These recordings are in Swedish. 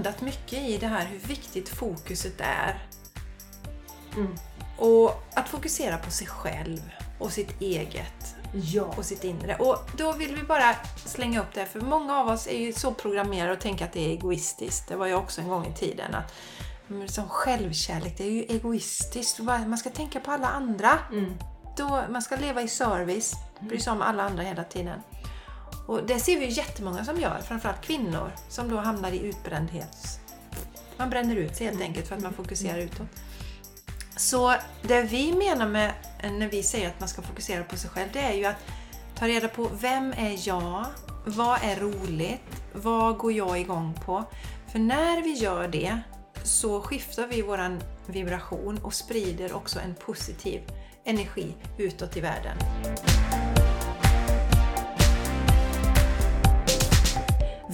landat mycket i det här hur viktigt fokuset är. Mm. Och att fokusera på sig själv och sitt eget Ja. och sitt inre. Och då vill vi bara slänga upp det, för många av oss är ju så programmerade och tänker att det är egoistiskt. Det var jag också en gång i tiden. att men Som självkärlek, det är ju egoistiskt. Man ska tänka på alla andra. Mm. Då, man ska leva i service, bry sig om alla andra hela tiden. Och det ser vi ju jättemånga som gör, framförallt kvinnor, som då hamnar i utbrändhet. Man bränner ut sig helt enkelt för att man fokuserar utåt. Så det vi menar med när vi säger att man ska fokusera på sig själv, det är ju att ta reda på vem är jag? Vad är roligt? Vad går jag igång på? För när vi gör det så skiftar vi våran vibration och sprider också en positiv energi utåt i världen.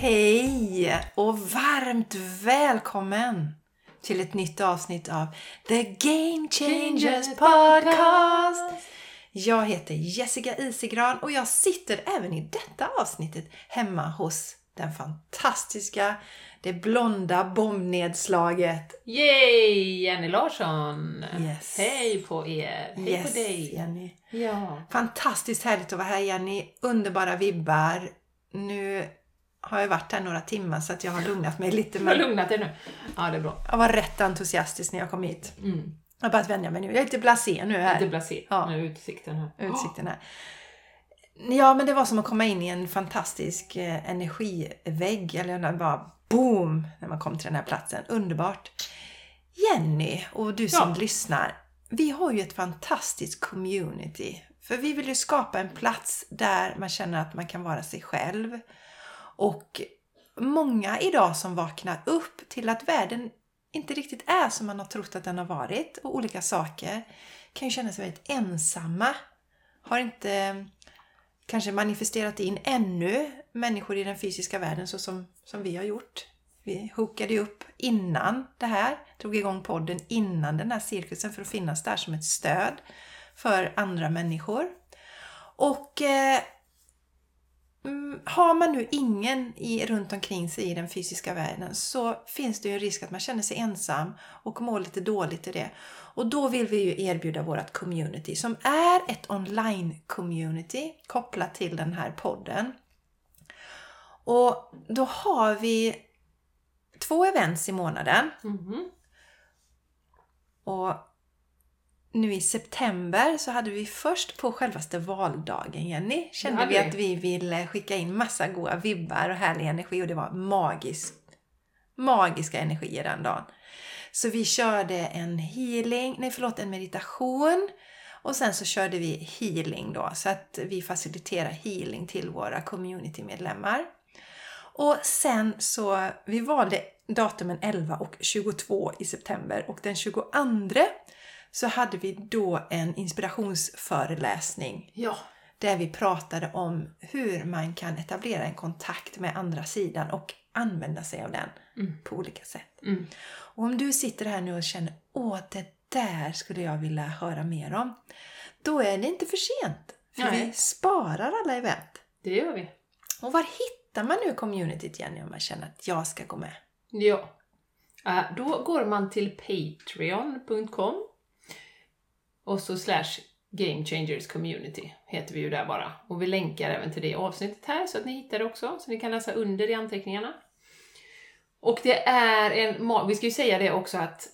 Hej och varmt välkommen till ett nytt avsnitt av The Game Changers Podcast. Jag heter Jessica Isigran och jag sitter även i detta avsnittet hemma hos den fantastiska, det blonda bombnedslaget. Yay! Jenny Larsson! Yes. Hej på er! Hej yes, på dig! Jenny. Ja. Fantastiskt härligt att vara här Jenny. Underbara vibbar. Nu har jag varit här några timmar så att jag har lugnat mig lite. Du har Men lugnat dig nu? Ja, det är bra. jag var rätt entusiastisk när jag kom hit. Mm. Jag har börjat vänja mig nu. Jag är lite blasé nu här. Lite blasé Ja. med utsikten här. Utsikten här. Ja, men det var som att komma in i en fantastisk eh, energivägg. Eller när bara boom! När man kom till den här platsen. Underbart! Jenny och du som Ja. lyssnar. Vi har ju ett fantastiskt community. För vi vill ju skapa en plats där man känner att man kan vara sig själv. Och många idag som vaknar upp till att världen inte riktigt är som man har trott att den har varit och olika saker kan ju känna sig väldigt ensamma. Har inte kanske manifesterat in ännu människor i den fysiska världen så som, som vi har gjort. Vi hookade ju upp innan det här, drog igång podden innan den här cirkusen för att finnas där som ett stöd för andra människor. Och eh, mm, har man nu ingen i, runt omkring sig i den fysiska världen så finns det ju en risk att man känner sig ensam och mår lite dåligt i det. Och då vill vi ju erbjuda vårt community som är ett online-community kopplat till den här podden. Och då har vi två events i månaden. Mhm. Och nu i september så hade vi först på självaste valdagen, Jenny, kände vi vi. att vi ville skicka in massa goda vibbar och härlig energi och det var magiskt. Magiska energier den dagen. Så vi körde en healing, nej förlåt, en meditation och sen så körde vi healing då så att vi faciliterar healing till våra communitymedlemmar. Och sen så, vi valde datumen 11 och 22 i september och den 22 så hade vi då en inspirationsföreläsning Ja. där vi pratade om hur man kan etablera en kontakt med andra sidan och använda sig av den Mm. på olika sätt. Mm. Och om du sitter här nu och känner åh, det där skulle jag vilja höra mer om. Då är det inte för sent. För Nej. vi sparar alla event. Det gör vi. Och var hittar man nu communityt Jenny om man känner att jag ska gå med? Ja. Eh, Då går man till patreon.com och så slash Game Changers Community heter vi ju där bara. Och vi länkar även till det avsnittet här så att ni hittar det också, så ni kan läsa under i anteckningarna. Och det är en... Vi ska ju säga det också att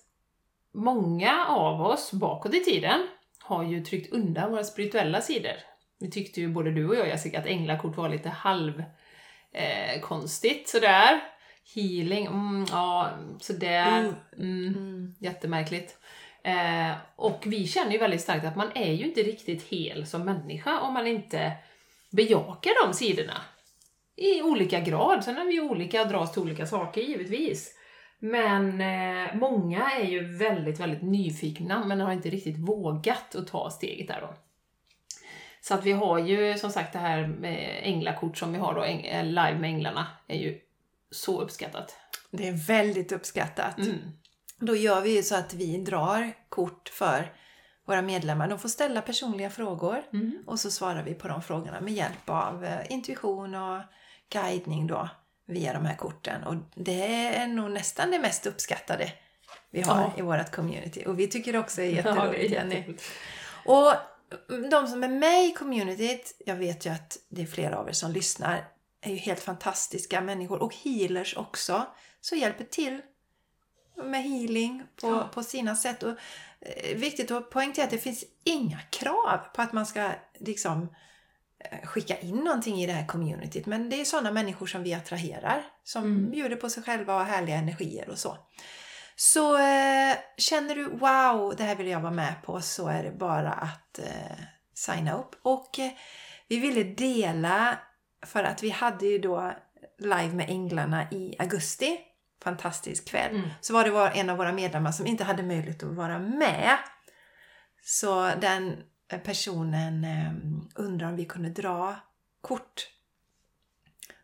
många av oss bakåt i tiden har ju tryckt undan våra spirituella sidor. Vi tyckte ju både du och jag Jessica att änglakort var lite halv eh, konstigt sådär. Healing, mm, ja sådär. Mm. Mm, Mm. jättemärkligt. Eh, och vi känner ju väldigt starkt att man är ju inte riktigt hel som människa om man inte bejakar de sidorna. I olika grad. Sen är vi ju olika och dras till olika saker givetvis. Men eh, många är ju väldigt, väldigt nyfikna men har inte riktigt vågat att ta steget där då. Så att vi har ju som sagt det här med änglakort som vi har då, eh, live med änglarna, är ju så uppskattat. Det är väldigt uppskattat. Mm. Då gör vi ju så att vi drar kort för våra medlemmar. De får ställa personliga frågor Mm. och så svarar vi på de frågorna med hjälp av eh, intuition och guidning då via de här korten. Och det är nog nästan det mest uppskattade vi har Ja. i vårt community. Och vi tycker också är Ja, det jätteroligt är Jenny. Och de som är med i communityt, jag vet ju att det är flera av er som lyssnar, är ju helt fantastiska människor och healers också. Så hjälper till med healing på, Ja. på sina sätt. Och, eh, viktigt att poängtera att det finns inga krav på att man ska liksom eh, skicka in någonting i det här communityt. Men det är sådana människor som vi attraherar. Som Mm. bjuder på sig själva och härliga energier och så. Så eh, känner du wow, det här vill jag vara med på så är det bara att eh, signa upp. Och eh, vi ville dela för att vi hade ju då live med Änglarna i augusti. Fantastisk kväll. Mm. Så var det var en av våra medlemmar som inte hade möjlighet att vara med. Så den eh, personen eh, undrar om vi kunde dra kort.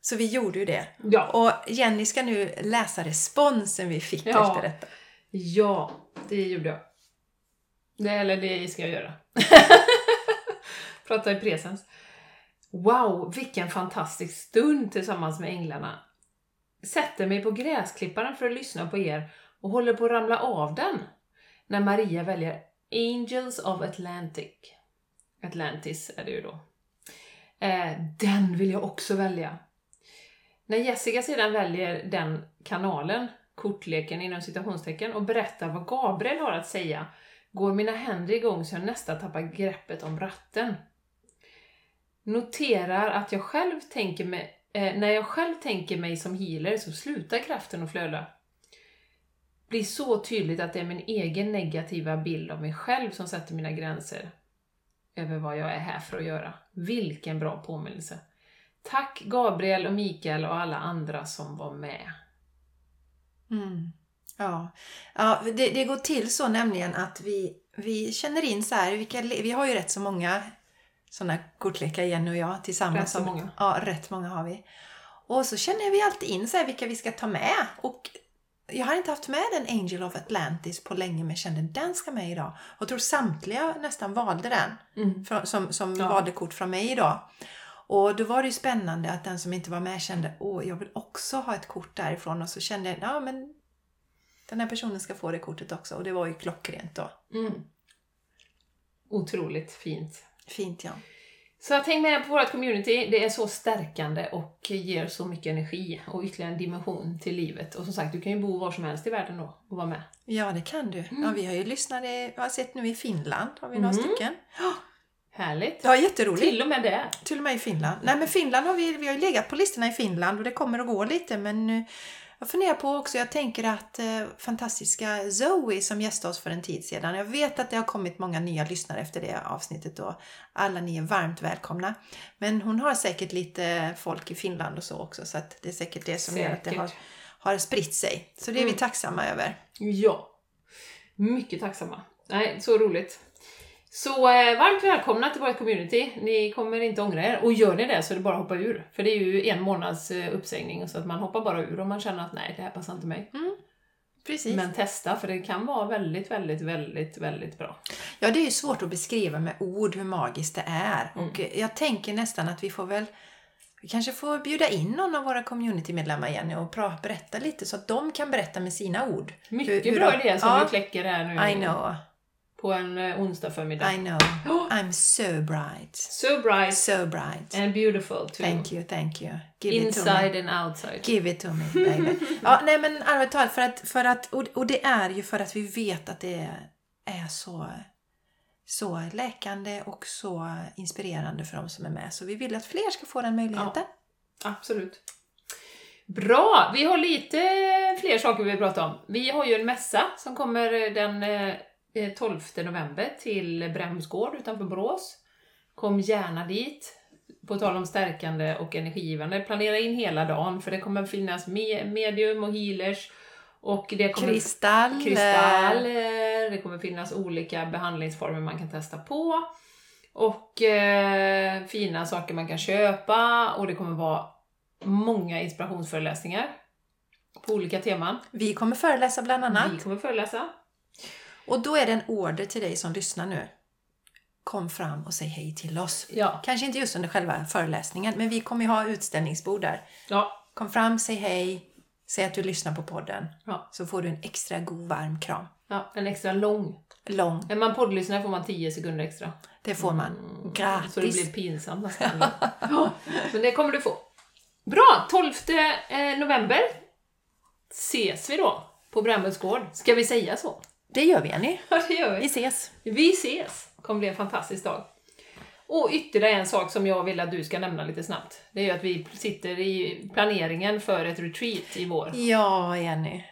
Så vi gjorde ju det. Ja. Och Jenny ska nu läsa responsen vi fick Ja. efter detta. Ja, det gjorde jag. Det, eller det ska jag göra. Prata i presens. Wow, vilken fantastisk stund tillsammans med änglarna. Sätter mig på gräsklipparen för att lyssna på er och håller på att ramla av den. När Maria väljer Angels of Atlantic. Atlantis är det ju då. Eh, den vill jag också välja. När Jessica sedan väljer den kanalen, kortleken inom citationstecken, och berättar vad Gabriel har att säga, går mina händer igång så jag nästan tappar greppet om ratten. Noterar att jag själv tänker mig, eh, när jag själv tänker mig som healer så slutar kraften att flöda. Blir så tydligt att det är min egen negativa bild av mig själv som sätter mina gränser över vad jag är här för att göra. Vilken bra påminnelse! Tack Gabriel och Mikael och alla andra som var med. Mm. Ja, ja det, det går till så nämligen att vi, vi känner in så här, vilka, vi har ju rätt så många sådana kortlekar Jenny och jag tillsammans. Rätt så många. Ja, rätt många har vi. Och så känner vi alltid in så här vilka vi ska ta med. Och jag har inte haft med en Angel of Atlantis på länge men kände den ska med idag. Och tror samtliga nästan valde den Mm. som, som Ja. valde kort från mig idag. Och då var det ju spännande att den som inte var med kände åh, jag vill också ha ett kort därifrån. Och så kände jag, ja men den här personen ska få det kortet också. Och det var ju klockrent då. Mm. Otroligt fint. Fint ja. Så häng med på vårt community, det är så stärkande och ger så mycket energi och ytterligare en dimension till livet. Och som sagt, du kan ju bo var som helst i världen då och vara med. Ja, det kan du. Mm. Ja, vi har ju lyssnat, i- jag har sett nu i Finland, har vi några Mm. stycken. Härligt! Ja, jätteroligt. Till och med det. Till och med i Finland. Nej men Finland har vi, vi har ju legat på listorna i Finland och det kommer att gå lite men jag funderar på också, jag tänker att eh, fantastiska Zoe som gästade oss för en tid sedan. Jag vet att det har kommit många nya lyssnare efter det avsnittet och alla ni är varmt välkomna. Men hon har säkert lite folk i Finland och så också så att det är säkert det som gör att det har, Säkert. har spritt sig. Så det är vi Mm. tacksamma över. Ja. Mycket tacksamma. Nej, så roligt. Så eh, varmt välkomna till vårt community. Ni kommer inte ångra er. Och gör ni det så är det bara att hoppa ur. För det är ju en månads eh, uppsägning så att man hoppar bara ur om man känner att nej, det här passar inte mig. Precis. Men testa, för det kan vara väldigt, väldigt, väldigt, väldigt bra. Ja, det är ju svårt att beskriva med ord hur magiskt det är. Mm. Och jag tänker nästan att vi får väl vi kanske får bjuda in någon av våra communitymedlemmar igen och pra, berätta lite så att de kan berätta med sina ord. Mycket Hur- hur bra de- idé som Ja. du kläcker här nu I know. På en eh, onsdag förmiddag. I know. I'm so bright. So bright So bright. and beautiful too. Thank you, thank you. Give it to me. Inside and outside. Give it to me, baby. ja, nej men allvarligt talat, för att, för att, och, och det är ju för att vi vet att det är så, så läkande och så inspirerande för de som är med. Så vi vill att fler ska få den möjligheten. Absolut. Bra! Vi har lite fler saker vi vill prata om. Vi har ju en mässa som kommer den eh, 12 november till Brämsgård utanför Borås. Kom gärna dit. På tal om stärkande och energigivande, planera in hela dagen för det kommer finnas me- medium och healers och det kommer Kristall. kristaller, det kommer finnas olika behandlingsformer man kan testa på och eh, fina saker man kan köpa och det kommer vara många inspirationsföreläsningar på olika teman. Vi kommer föreläsa bland annat. Vi kommer föreläsa. Och då är det en order till dig som lyssnar nu. Kom fram och säg hej till oss. Ja. Kanske inte just under själva föreläsningen, men vi kommer ju ha utställningsbord där. Ja. Kom fram, säg hej, säg att du lyssnar på podden. Ja. Så får du en extra god varm kram. ja, en extra lång. Lång. Är man poddlyssnare får man 10 sekunder extra. Det får man. Gratis. Så det blir pinsamt nästan. ja, men det kommer du få. Bra! 12 eh, november ses vi då på Brännbergsgård. Ska vi säga så? Det gör vi Jenny. Ja, det gör Vi ses. Vi ses! Det kommer bli en fantastisk dag. Och ytterligare en sak som jag vill att du ska nämna lite snabbt. Det är ju att vi sitter i planeringen för ett retreat i vår. Ja, Jenny.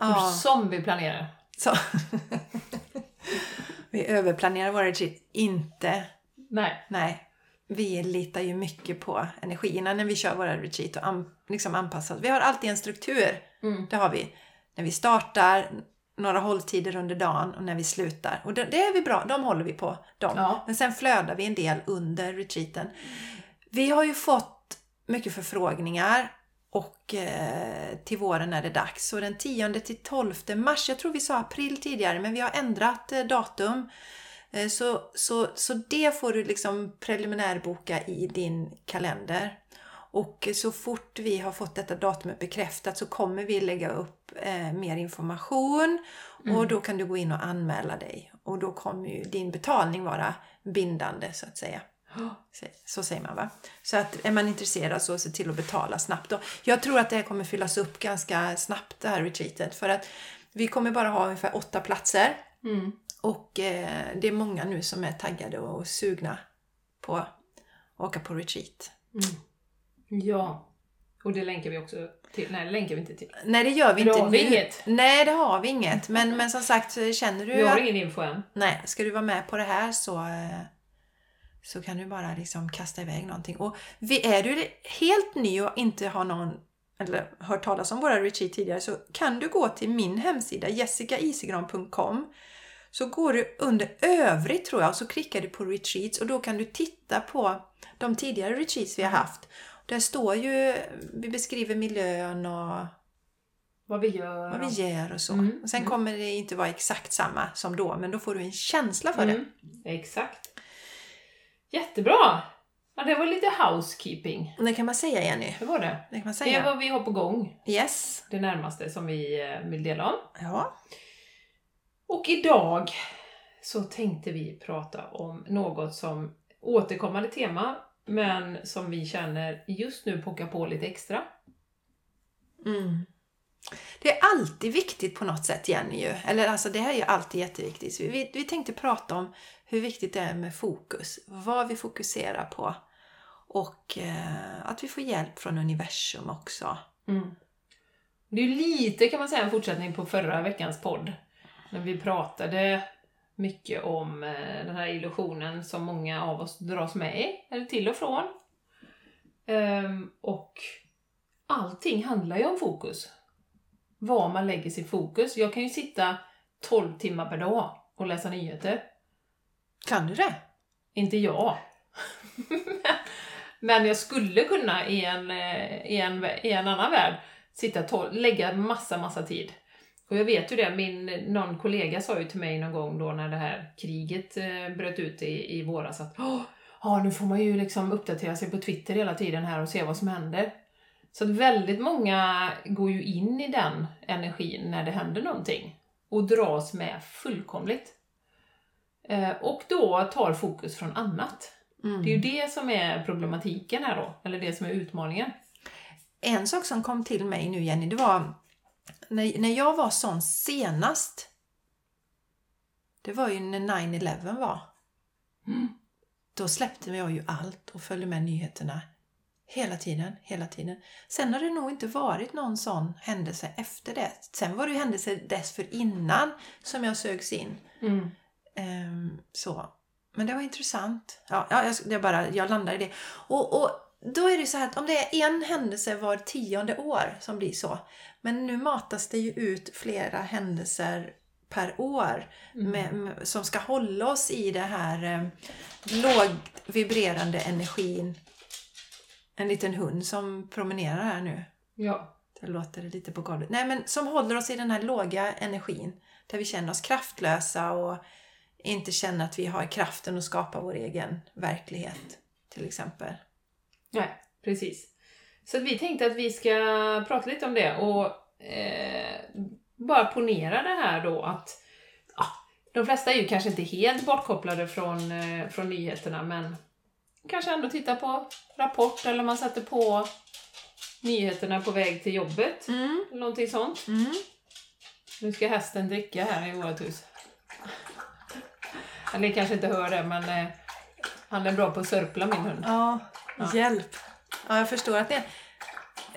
Ja, Som vi planerar. så. vi överplanerar våra retreat. Inte. Nej. Nej. Vi litar ju mycket på energierna när vi kör våra retreat och an, liksom anpassat. Vi har alltid en struktur. Mm. Det har vi. När vi startar, några hålltider under dagen och när vi slutar. Och det, det är vi bra, de håller vi på. Dem. Ja. Men sen flödar vi en del under retreaten. Vi har ju fått mycket förfrågningar och eh, till våren är det dags. Så den 10 till 12 mars, jag tror vi sa april tidigare, men vi har ändrat eh, datum. Eh, så, så, så det får du liksom preliminärboka i din kalender. Och så fort vi har fått detta datumet bekräftat så kommer vi lägga upp eh, mer information och då kan du gå in och anmäla dig. Och då kommer ju din betalning vara bindande så att säga. Så, så säger man va? Så att är man intresserad så se till att betala snabbt. Då. Jag tror att det här kommer fyllas upp ganska snabbt det här retreatet för att vi kommer bara ha ungefär åtta platser. Mm. Och eh, det är många nu som är taggade och sugna på att åka på retreat. Ja. Och det länkar vi också till. Nej, det länkar vi inte till. Nej, det gör vi Det inte har vi nu. inget. Nej, det har vi inget. Men, men som sagt, känner du Vi har att... ingen info än. Nej, ska du vara med på det här så, eh, så kan du bara liksom kasta iväg någonting. Och vi, är du helt ny och inte har någon eller hört talas om våra retreat tidigare så kan du gå till min hemsida jessicaisigran.com så går du under övrigt tror jag och så klickar du på retreats och då kan du titta på de tidigare retreats vi har haft. Där står ju, vi beskriver miljön och Vad vi gör. vad vi gör och så. Mm, Och sen mm. kommer det inte vara exakt samma som då, men då får du en känsla för det. Mm, exakt. Jättebra! Ja, det var lite housekeeping. Det kan man säga Jenny. Det var det. Det kan man Det säga. är vad vi har på gång. Yes. Det närmaste som vi eh, vill dela om. Ja. Och idag så tänkte vi prata om något som återkommande tema, men som vi känner just nu pockar på lite extra. Mm. Det är alltid viktigt på något sätt Jenny ju. Eller alltså det här är ju alltid jätteviktigt. Så vi, vi tänkte prata om hur viktigt det är med fokus. Vad vi fokuserar på. Och eh, att vi får hjälp från universum också. Det är ju lite kan man säga en fortsättning på förra veckans podd. När vi pratade mycket om eh, den här illusionen som många av oss dras med i, eller till och från. Ehm, och allting handlar ju om fokus. Var man lägger sitt fokus. Jag kan ju sitta 12 timmar per dag och läsa nyheter. Kan du det? Inte jag. Men jag skulle kunna i en, eh, i en, i en annan värld sitta tol- lägga massa, massa tid. Och jag vet ju det, min, någon kollega sa ju till mig någon gång då när det här kriget eh, bröt ut i, i våras att "Åh, ja, nu får man ju liksom uppdatera sig på Twitter hela tiden här och se vad som händer. Så att väldigt många går ju in i den energin när det händer någonting och dras med fullkomligt. Eh, och då tar fokus från annat. Mm. Det är ju det som är problematiken här då, eller det som är utmaningen. En sak som kom till mig nu Jenny, det var när, när jag var sån senast. Det var ju när 9-11 var. Mm. Då släppte jag ju allt och följde med nyheterna. Hela tiden, hela tiden. Sen har det nog inte varit någon sån händelse efter det. Sen var det ju händelser dessförinnan som jag sögs in. Mm. Ehm, så. Men det var intressant. Ja, ja, jag, jag, bara, jag landar i det. Och, och då är det så här att om det är en händelse var tionde år som blir så. Men nu matas det ju ut flera händelser per år Mm. med, med, som ska hålla oss i det här eh, lågt vibrerande energin. En liten hund som promenerar här nu. Ja. Det låter lite på golvet. Nej, men som håller oss i den här låga energin. Där vi känner oss kraftlösa och inte känner att vi har kraften att skapa vår egen verklighet. Till exempel. Nej, precis. Så vi tänkte att vi ska prata lite om det och eh, bara ponera det här då att ja, de flesta är ju kanske inte helt bortkopplade från, eh, från nyheterna men kanske ändå titta på Rapport eller man sätter på nyheterna på väg till jobbet. Mm, Eller någonting sånt. mm. Nu ska hästen dricka här i vårt hus. Ja, Ni kanske inte hör det men eh, han är bra på att sörpla min hund. Ja, Ja. hjälp. Ja, jag förstår att ni,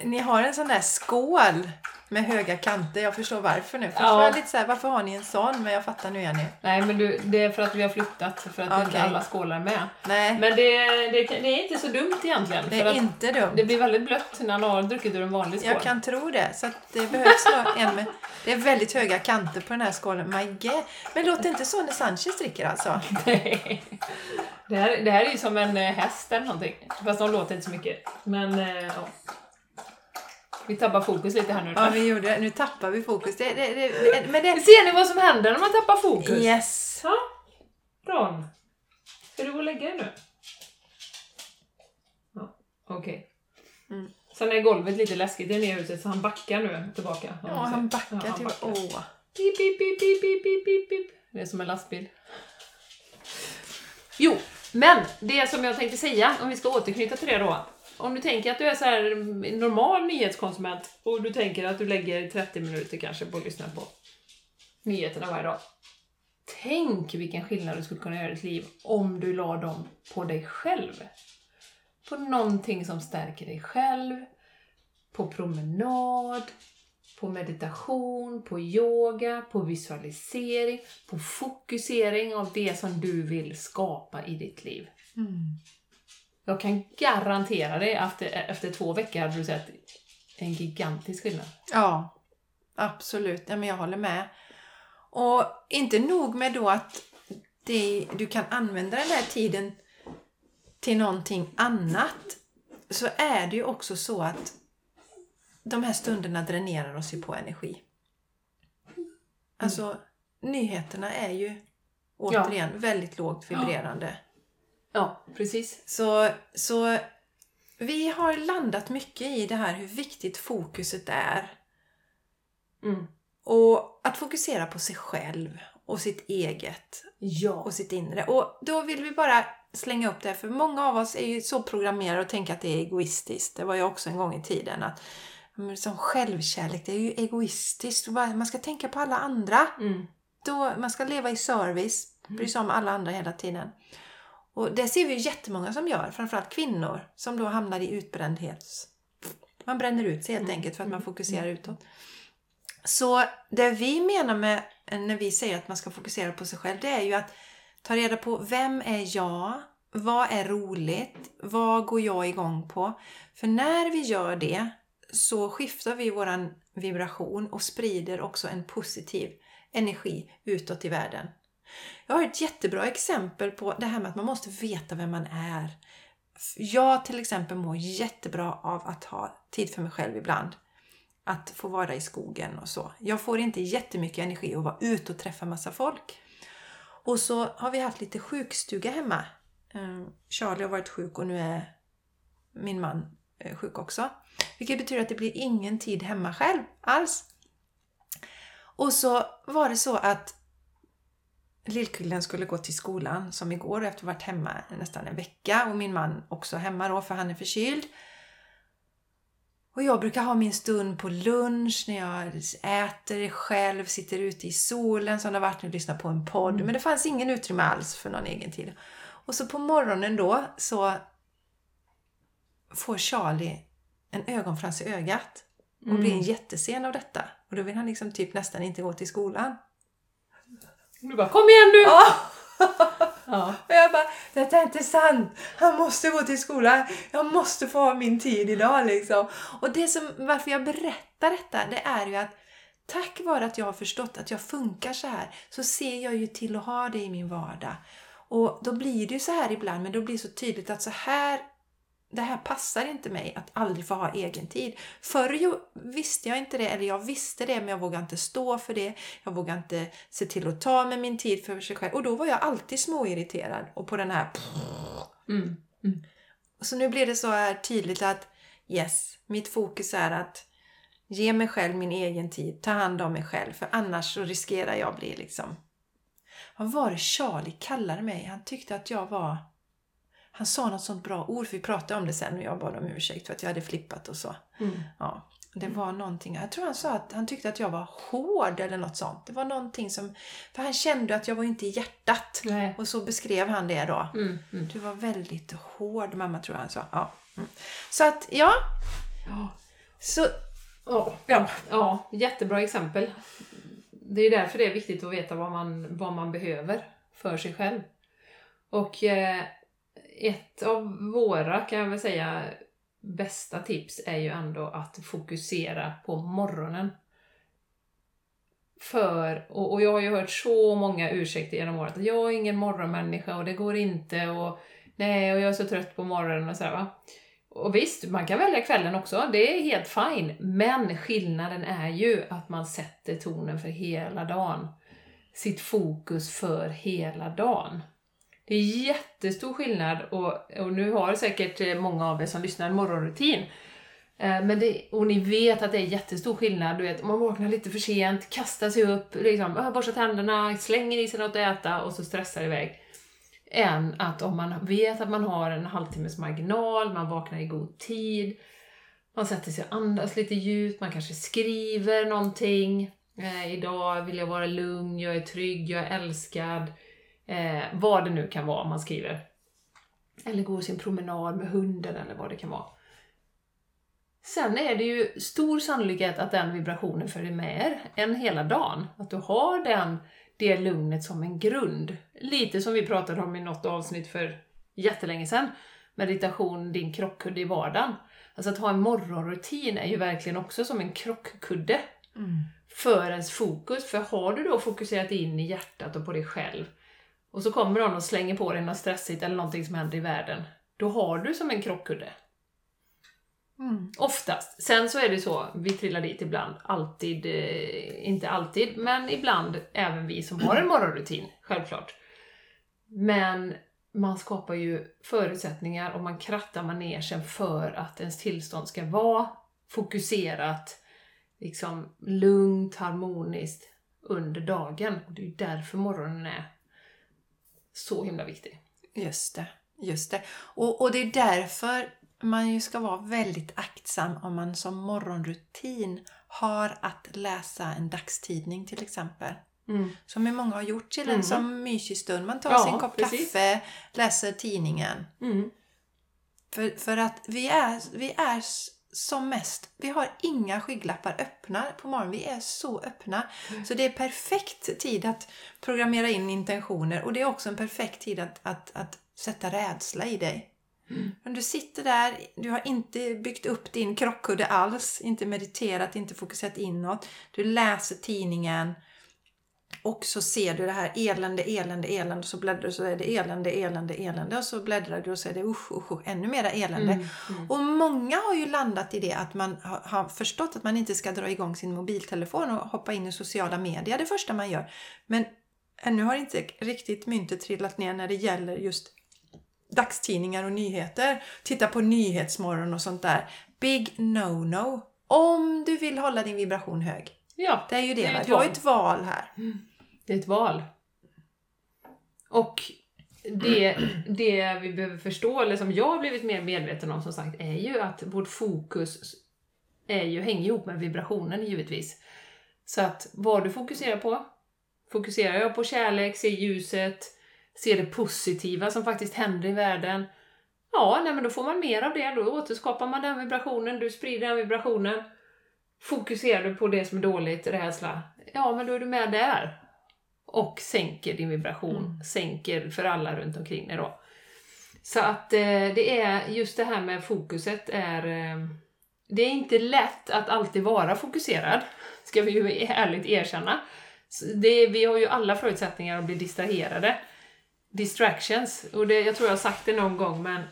ni har en sån där skål med höga kanter. Jag förstår varför nu. För Ja. ja. jag lite så här, varför har ni en sån? Men jag fattar nu Jenny. Nej men du, det är för att vi har flyttat för att inte Okej. alla skålar med. Nej, Men det, det, det är inte så dumt egentligen. det är inte dumt. det blir väldigt blött när man har druckit ur en vanlig skål. Jag kan tro det. Så det behövs nog en med... Det är väldigt höga kanter på den här skålen. My God. Men låter inte så när Sanchez dricker alltså? Nej. det, här, det här är ju som en eh, häst eller någonting. Fast de låter inte så mycket. Men eh, ja. Vi tappar fokus lite här nu. Ja, vi gjorde. Nu tappar vi fokus. Det, det, det, men det... Ser ni vad som händer när man tappar fokus? Yes. Ja. Ron. Ska du gå och lägga dig nu? Ja, okej. Mm. Sen är golvet lite läskigt i det nya huset så han backar nu tillbaka. Ja, han backar Ja, han till... Åh. Pip, pip, pip, pip, pip, pip, pip, pip. Det är som en lastbil. Jo, men det som jag tänkte säga, om vi ska återknyta till det då. Om du tänker att du är så här normal nyhetskonsument och du tänker att du lägger 30 minuter kanske på att lyssna på nyheterna varje dag. Tänk vilken skillnad du skulle kunna göra i ditt liv om du la dem på dig själv. På någonting som stärker dig själv, på promenad, på meditation, på yoga, på visualisering, på fokusering av det som du vill skapa i ditt liv. Mm. Jag kan garantera dig att efter, efter två veckor hade du sett en gigantisk skillnad. Ja, absolut. Ja, men jag håller med. Och inte nog med då att det, du kan använda den här tiden till någonting annat. Så är det ju också så att de här stunderna dränerar oss ju på energi. Alltså, nyheterna är ju återigen väldigt lågt vibrerande. Ja, precis. Så, så vi har landat mycket i det här hur viktigt fokuset är. Mm. Och att fokusera på sig själv och sitt eget Ja. och sitt inre. Och då vill vi bara slänga upp det, för många av oss är ju så programmerade och tänker att det är egoistiskt. Det var jag också en gång i tiden. att Som självkärlek, det är ju egoistiskt. Man ska tänka på alla andra. Mm. Då, man ska leva i service, bry sig om alla andra hela tiden. Och det ser vi jättemånga som gör, framförallt kvinnor som då hamnar i utbrändhets... Man bränner ut sig helt enkelt för att man fokuserar utåt. Så det vi menar med när vi säger att man ska fokusera på sig själv, det är ju att ta reda på vem är jag? Vad är roligt? Vad går jag igång på? För när vi gör det så skiftar vi våran vibration och sprider också en positiv energi utåt i världen. Jag har ett jättebra exempel på det här med att man måste veta vem man är. Jag till exempel mår jättebra av att ha tid för mig själv ibland. Att få vara i skogen och så. Jag får inte jättemycket energi att vara ute och träffa massa folk. Och så har vi haft lite sjukstuga hemma. Ehm, Charlie har varit sjuk och nu är min man eh, sjuk också. Vilket betyder att det blir ingen tid hemma själv alls. Och så var det så att lillkillen skulle gå till skolan som igår efter att ha varit hemma nästan en vecka och min man också hemma då för han är förkyld. Och jag brukar ha min stund på lunch när jag äter själv, sitter ute i solen som det har varit nu och lyssnar på en podd. Men det fanns ingen utrymme alls för någon egen tid. Och så på morgonen då så får Charlie en ögonfrans i ögat och blir en jättesen av detta. Och då vill han liksom typ nästan inte gå till skolan. Du bara, kom igen nu! Ja. Ja. Och jag bara, detta är inte sant! Han måste gå till skolan! Jag måste få ha min tid idag liksom. Och det som, varför jag berättar detta, det är ju att tack vare att jag har förstått att jag funkar så här, så ser jag ju till att ha det i min vardag. Och då blir det ju så här ibland, men då blir det så tydligt att så här det här passar inte mig att aldrig få ha egen tid. Förr visste jag inte det, eller jag visste det men jag vågade inte stå för det. Jag vågade inte se till att ta med min tid för sig själv. Och då var jag alltid småirriterad och på den här... Mm. Så nu blir det så här tydligt att yes, mitt fokus är att ge mig själv min egen tid, ta hand om mig själv. För annars så riskerar jag att bli liksom... Vad var det Charlie kallade mig? Han tyckte att jag var... Han sa något sånt bra ord, för vi pratade om det sen och jag bad om ursäkt för att jag hade flippat och så. Mm. Ja, det var någonting. Jag tror han sa att han tyckte att jag var hård eller något sånt. Det var någonting som... För han kände att jag var inte i hjärtat. Nej. Och så beskrev han det då. Mm. Mm. Du var väldigt hård mamma tror jag han sa. Ja. Mm. Så att ja. Så, Ja, ja, ja, jättebra exempel. Det är därför det är viktigt att veta vad man, vad man behöver för sig själv. Och eh, ett av våra, kan jag väl säga, bästa tips är ju ändå att fokusera på morgonen. För, och, och jag har ju hört så många ursäkter genom året, att jag är ingen morgonmänniska och det går inte och nej, och jag är så trött på morgonen och sådär va. Och visst, man kan välja kvällen också, det är helt fine. Men skillnaden är ju att man sätter tonen för hela dagen. Sitt fokus för hela dagen. Det är jättestor skillnad och, och nu har säkert eh, många av er som lyssnar en morgonrutin. Eh, men det, och ni vet att det är jättestor skillnad. Du vet, man vaknar lite för sent, kastar sig upp, liksom, ah, borstar tänderna, slänger i sig något att äta och så stressar iväg. Än att om man vet att man har en halvtimmes marginal, man vaknar i god tid, man sätter sig och andas lite djupt, man kanske skriver någonting. Eh, idag vill jag vara lugn, jag är trygg, jag är älskad. Eh, vad det nu kan vara man skriver. Eller går sin promenad med hunden eller vad det kan vara. Sen är det ju stor sannolikhet att den vibrationen följer med er en hela dagen. Att du har den, det lugnet som en grund. Lite som vi pratade om i något avsnitt för jättelänge sedan. Meditation, din krockkudde i vardagen. Alltså att ha en morgonrutin är ju verkligen också som en krockkudde mm. för ens fokus. För har du då fokuserat in i hjärtat och på dig själv och så kommer någon och slänger på dig något stressigt eller någonting som händer i världen. Då har du som en krockkudde. Mm. Oftast. Sen så är det så, vi trillar dit ibland. Alltid, eh, inte alltid, men ibland även vi som har en morgonrutin, självklart. Men man skapar ju förutsättningar och man krattar manegen för att ens tillstånd ska vara fokuserat, liksom lugnt, harmoniskt under dagen. Och det är ju därför morgonen är så himla viktig. Just det. Just det. Och, och det är därför man ju ska vara väldigt aktsam om man som morgonrutin har att läsa en dagstidning till exempel. Som ju många har gjort till en Mm. som mysig stund. Man tar Ja, sig en kopp precis. kaffe, läser tidningen. Mm. För, för att vi är, vi är som mest, vi har inga skygglappar öppna på morgonen. Vi är så öppna. Så det är perfekt tid att programmera in intentioner och det är också en perfekt tid att, att, att sätta rädsla i dig. Men du sitter där, du har inte byggt upp din krockkudde alls, inte mediterat, inte fokuserat inåt. Du läser tidningen och så ser du det här elände, elände, elände så bläddrar du så är det elände, elände, elände och så bläddrar du och så är det usch, usch, usch ännu mera elände. Mm. Mm. Och många har ju landat i det att man har, har förstått att man inte ska dra igång sin mobiltelefon och hoppa in i sociala medier det första man gör. Men ännu har inte riktigt myntet trillat ner när det gäller just dagstidningar och nyheter. Titta på Nyhetsmorgon och sånt där. Big no-no. Om du vill hålla din vibration hög. Ja, Det är ju det. Det är ett val. ett val här. det är ett val. Och det, det vi behöver förstå, eller som jag har blivit mer medveten om som sagt, är ju att vårt fokus är ju, hänger ihop med vibrationen givetvis. Så att vad du fokuserar på, fokuserar jag på kärlek, ser ljuset, ser det positiva som faktiskt händer i världen, ja, nej, men då får man mer av det, då återskapar man den vibrationen, du sprider den vibrationen. Fokuserar du på det som är dåligt, rädsla, ja men då är du med där. Och sänker din vibration, Mm. sänker för alla runt omkring dig då. Så att eh, det är just det här med fokuset är... Eh, det är inte lätt att alltid vara fokuserad, ska vi ju ärligt erkänna. Det, vi har ju alla förutsättningar att bli distraherade. Distractions, och det, jag tror jag har sagt det någon gång men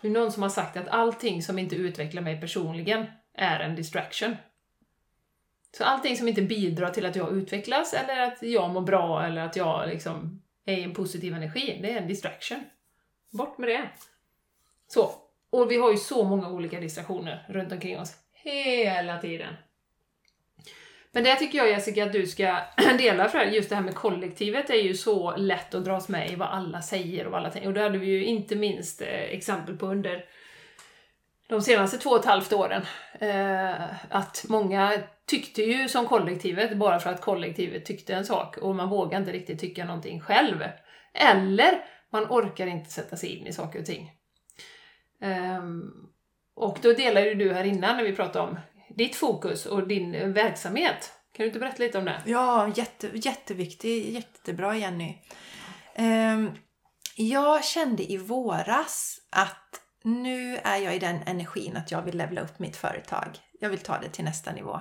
det är någon som har sagt att allting som inte utvecklar mig personligen är en distraction. Så allting som inte bidrar till att jag utvecklas eller att jag mår bra eller att jag liksom är i en positiv energi, det är en distraction. Bort med det. Så. Och vi har ju så många olika distraktioner runt omkring oss. Hela tiden. Men det tycker jag Jessica att du ska dela för just det här med kollektivet är ju så lätt att dras med i vad alla säger och vad alla tänker. Och det hade vi ju inte minst eh, exempel på under de senaste två och ett halvt åren. Eh, att många tyckte ju som kollektivet bara för att kollektivet tyckte en sak och man vågar inte riktigt tycka någonting själv. Eller man orkar inte sätta sig in i saker och ting. Eh, och då delade ju du här innan när vi pratade om ditt fokus och din verksamhet. Kan du inte berätta lite om det? Ja, jätte, jätteviktig. Jättebra Jenny. Eh, jag kände i våras att nu är jag i den energin att jag vill levla upp mitt företag. Jag vill ta det till nästa nivå.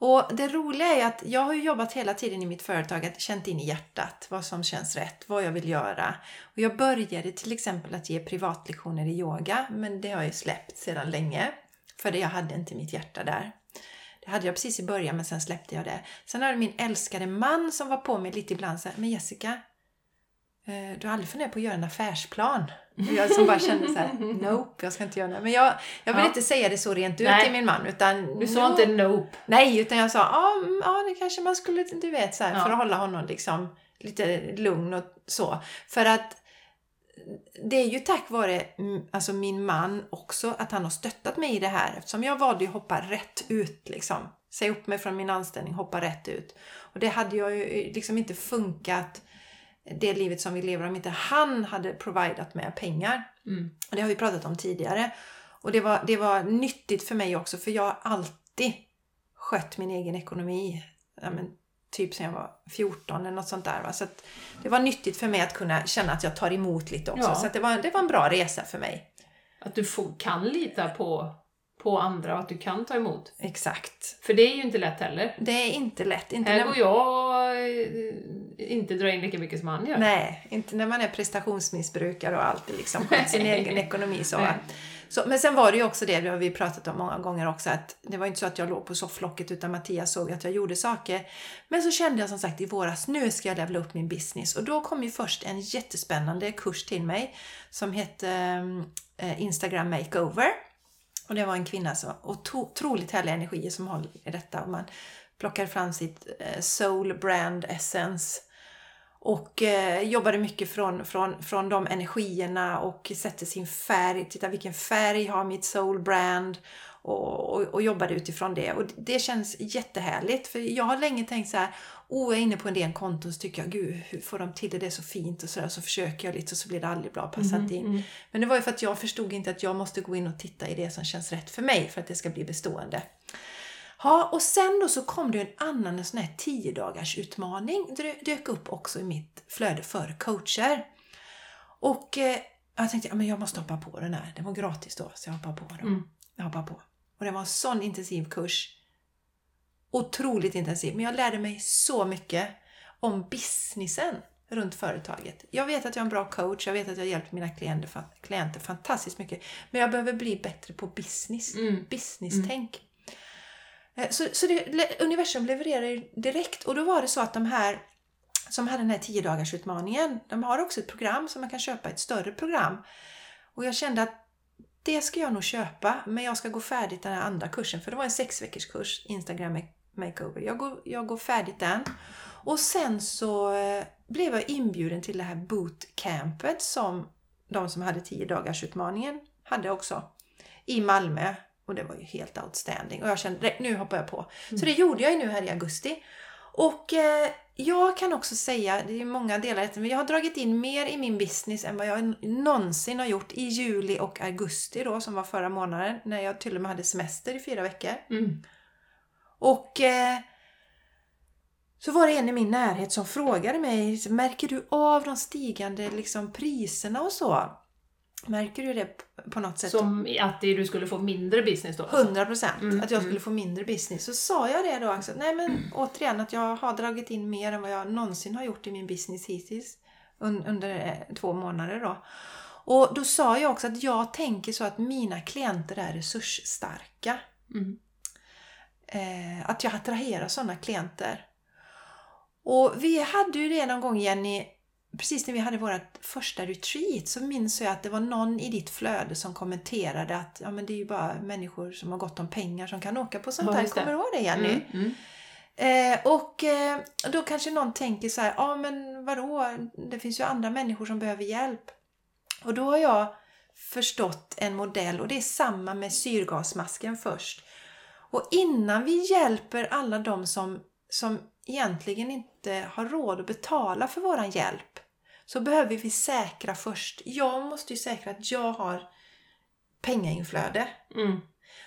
Och det roliga är att jag har jobbat hela tiden i mitt företag att känt in i hjärtat vad som känns rätt, vad jag vill göra. Och jag började till exempel att ge privatlektioner i yoga, men det har jag ju släppt sedan länge. För jag hade inte mitt hjärta där. Det hade jag precis i början men sen släppte jag det. Sen hade min älskade man som var på mig lite ibland så här, men Jessica, du har aldrig funderat på att göra en affärsplan? Och jag som bara kände så här, nope, jag ska inte göra det. Men jag, jag vill Ja. inte säga det så rent ut Nej. till min man. Utan Du sa inte nope. Nej, utan jag sa ja, mm, ja det kanske man skulle, du vet, så här, Ja. för att hålla honom liksom lite lugn och så. För att det är ju tack vare alltså min man också att han har stöttat mig i det här eftersom jag valde att hoppa rätt ut liksom. Säga upp mig från min anställning, hoppa rätt ut. Och det hade ju liksom inte funkat det livet som vi lever om inte han hade providat med pengar. Mm. Och det har vi pratat om tidigare. Och det var, det var nyttigt för mig också för jag har alltid skött min egen ekonomi. Ja, men, typ sen jag var 14 eller något sånt där. Va? Så det var nyttigt för mig att kunna känna att jag tar emot lite också. Ja. Så det, var, det var en bra resa för mig. Att du får, kan lita på, på andra och att du kan ta emot. Exakt. För det är ju inte lätt heller. Det är inte lätt. Inte Här går jag eh, inte drar in lika mycket som han gör. Nej, inte när man är prestationsmissbrukare och alltid liksom skött sin egen ekonomi. Så. Så, men sen var det ju också det, det har vi pratat om många gånger också, att det var inte så att jag låg på sofflocket utan Mattias såg att jag gjorde saker. Men så kände jag som sagt i våras, nu ska jag levla upp min business. Och då kom ju först en jättespännande kurs till mig som hette eh, Instagram Makeover. Och det var en kvinna som otroligt härliga energier som håller i detta. Och man plockar fram sitt eh, soul brand essence och eh, jobbade mycket från, från, från de energierna och sätter sin färg. Titta vilken färg har mitt soul brand? Och, och, och jobbade utifrån det. Och det känns jättehärligt. För jag har länge tänkt så här. Oh, jag är inne på en del konton så tycker jag, gud hur får de till det? Det är så fint och så där. Så försöker jag lite och så blir det aldrig bra, passar inte in. Men det var ju för att jag förstod inte att jag måste gå in och titta i det som känns rätt för mig för att det ska bli bestående. Ja, och sen då så kom det en annan en sån här 10 dagars utmaning. Det dök upp också i mitt flöde för coacher. Och eh, jag tänkte, ja, men jag måste hoppa på den här. Den var gratis då, så jag hoppade på den. Mm. Jag hoppade på. Och det var en sån intensiv kurs. Otroligt intensiv. Men jag lärde mig så mycket om businessen runt företaget. Jag vet att jag är en bra coach, jag vet att jag har hjälpt mina klienter, klienter fantastiskt mycket. Men jag behöver bli bättre på business. Mm. Business-tänk. Eh, Eh, så, så det, universum levererar ju direkt och då var det så att de här som hade den här 10 dagars utmaningen, de har också ett program som man kan köpa, ett större program. Och jag kände att det ska jag nog köpa, men jag ska gå färdigt den här andra kursen, för det var en sex veckors kurs, Instagram makeover. Jag går, jag går färdigt den. Och sen så eh, blev jag inbjuden till det här bootcampet som de som hade 10 dagars utmaningen hade också. I Malmö. Och det var ju helt outstanding. Och jag kände nu hoppar jag på. Så det gjorde jag ju nu här i augusti. Och eh, jag kan också säga, det är många delar men jag har dragit in mer i min business än vad jag någonsin har gjort i juli och augusti då, som var förra månaden, när jag till och med hade semester i fyra veckor. Mm. Och eh, så var det en i min närhet som frågade mig, märker du av de stigande liksom, priserna och så? Märker du det på något sätt? Som att du skulle få mindre business då? alltså? 100 procent. Mm, att jag skulle mm. få mindre business. Så sa jag det då också. Nej men återigen att jag har dragit in mer än vad jag någonsin har gjort i min business hittills. Un, under eh, två månader då. Och då sa jag också att jag tänker så att mina klienter är resursstarka. Mm. Eh, att jag attraherar sådana klienter. Och vi hade ju det någon gång Jenny, precis när vi hade vårt första retreat så minns jag att det var någon i ditt flöde som kommenterade att ja, men det är ju bara människor som har gott om pengar som kan åka på sånt Ja, här. Kommer du ihåg det Jenny? Mm. Mm. Eh, och eh, då kanske någon tänker så här, ja men vadå, det finns ju andra människor som behöver hjälp. Och då har jag förstått en modell och det är samma med syrgasmasken först. Och innan vi hjälper alla de som, som egentligen inte har råd att betala för våran hjälp så behöver vi säkra först. Jag måste ju säkra att jag har pengainflöde. Mm.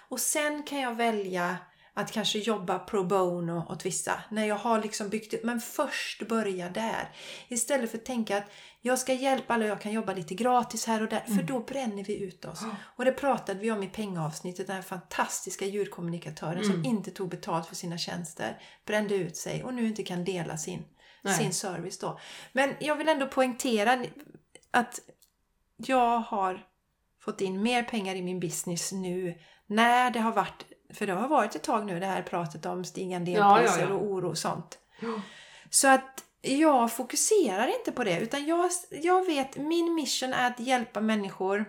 Och sen kan jag välja att kanske jobba pro bono åt vissa. När jag har liksom byggt upp. Men först börja där. Istället för att tänka att jag ska hjälpa alla och jag kan jobba lite gratis här och där. För då bränner vi ut oss. Och det pratade vi om i pengavsnittet. Den här fantastiska djurkommunikatören som inte tog betalt för sina tjänster. Brände ut sig och nu inte kan dela sin, Nej. sin service då. Men jag vill ändå poängtera att jag har fått in mer pengar i min business nu när det har varit, för det har varit ett tag nu det här pratet om stigande Ja, ja, elpriser ja. och oro och sånt. Så att jag fokuserar inte på det utan jag, jag vet, min mission är att hjälpa människor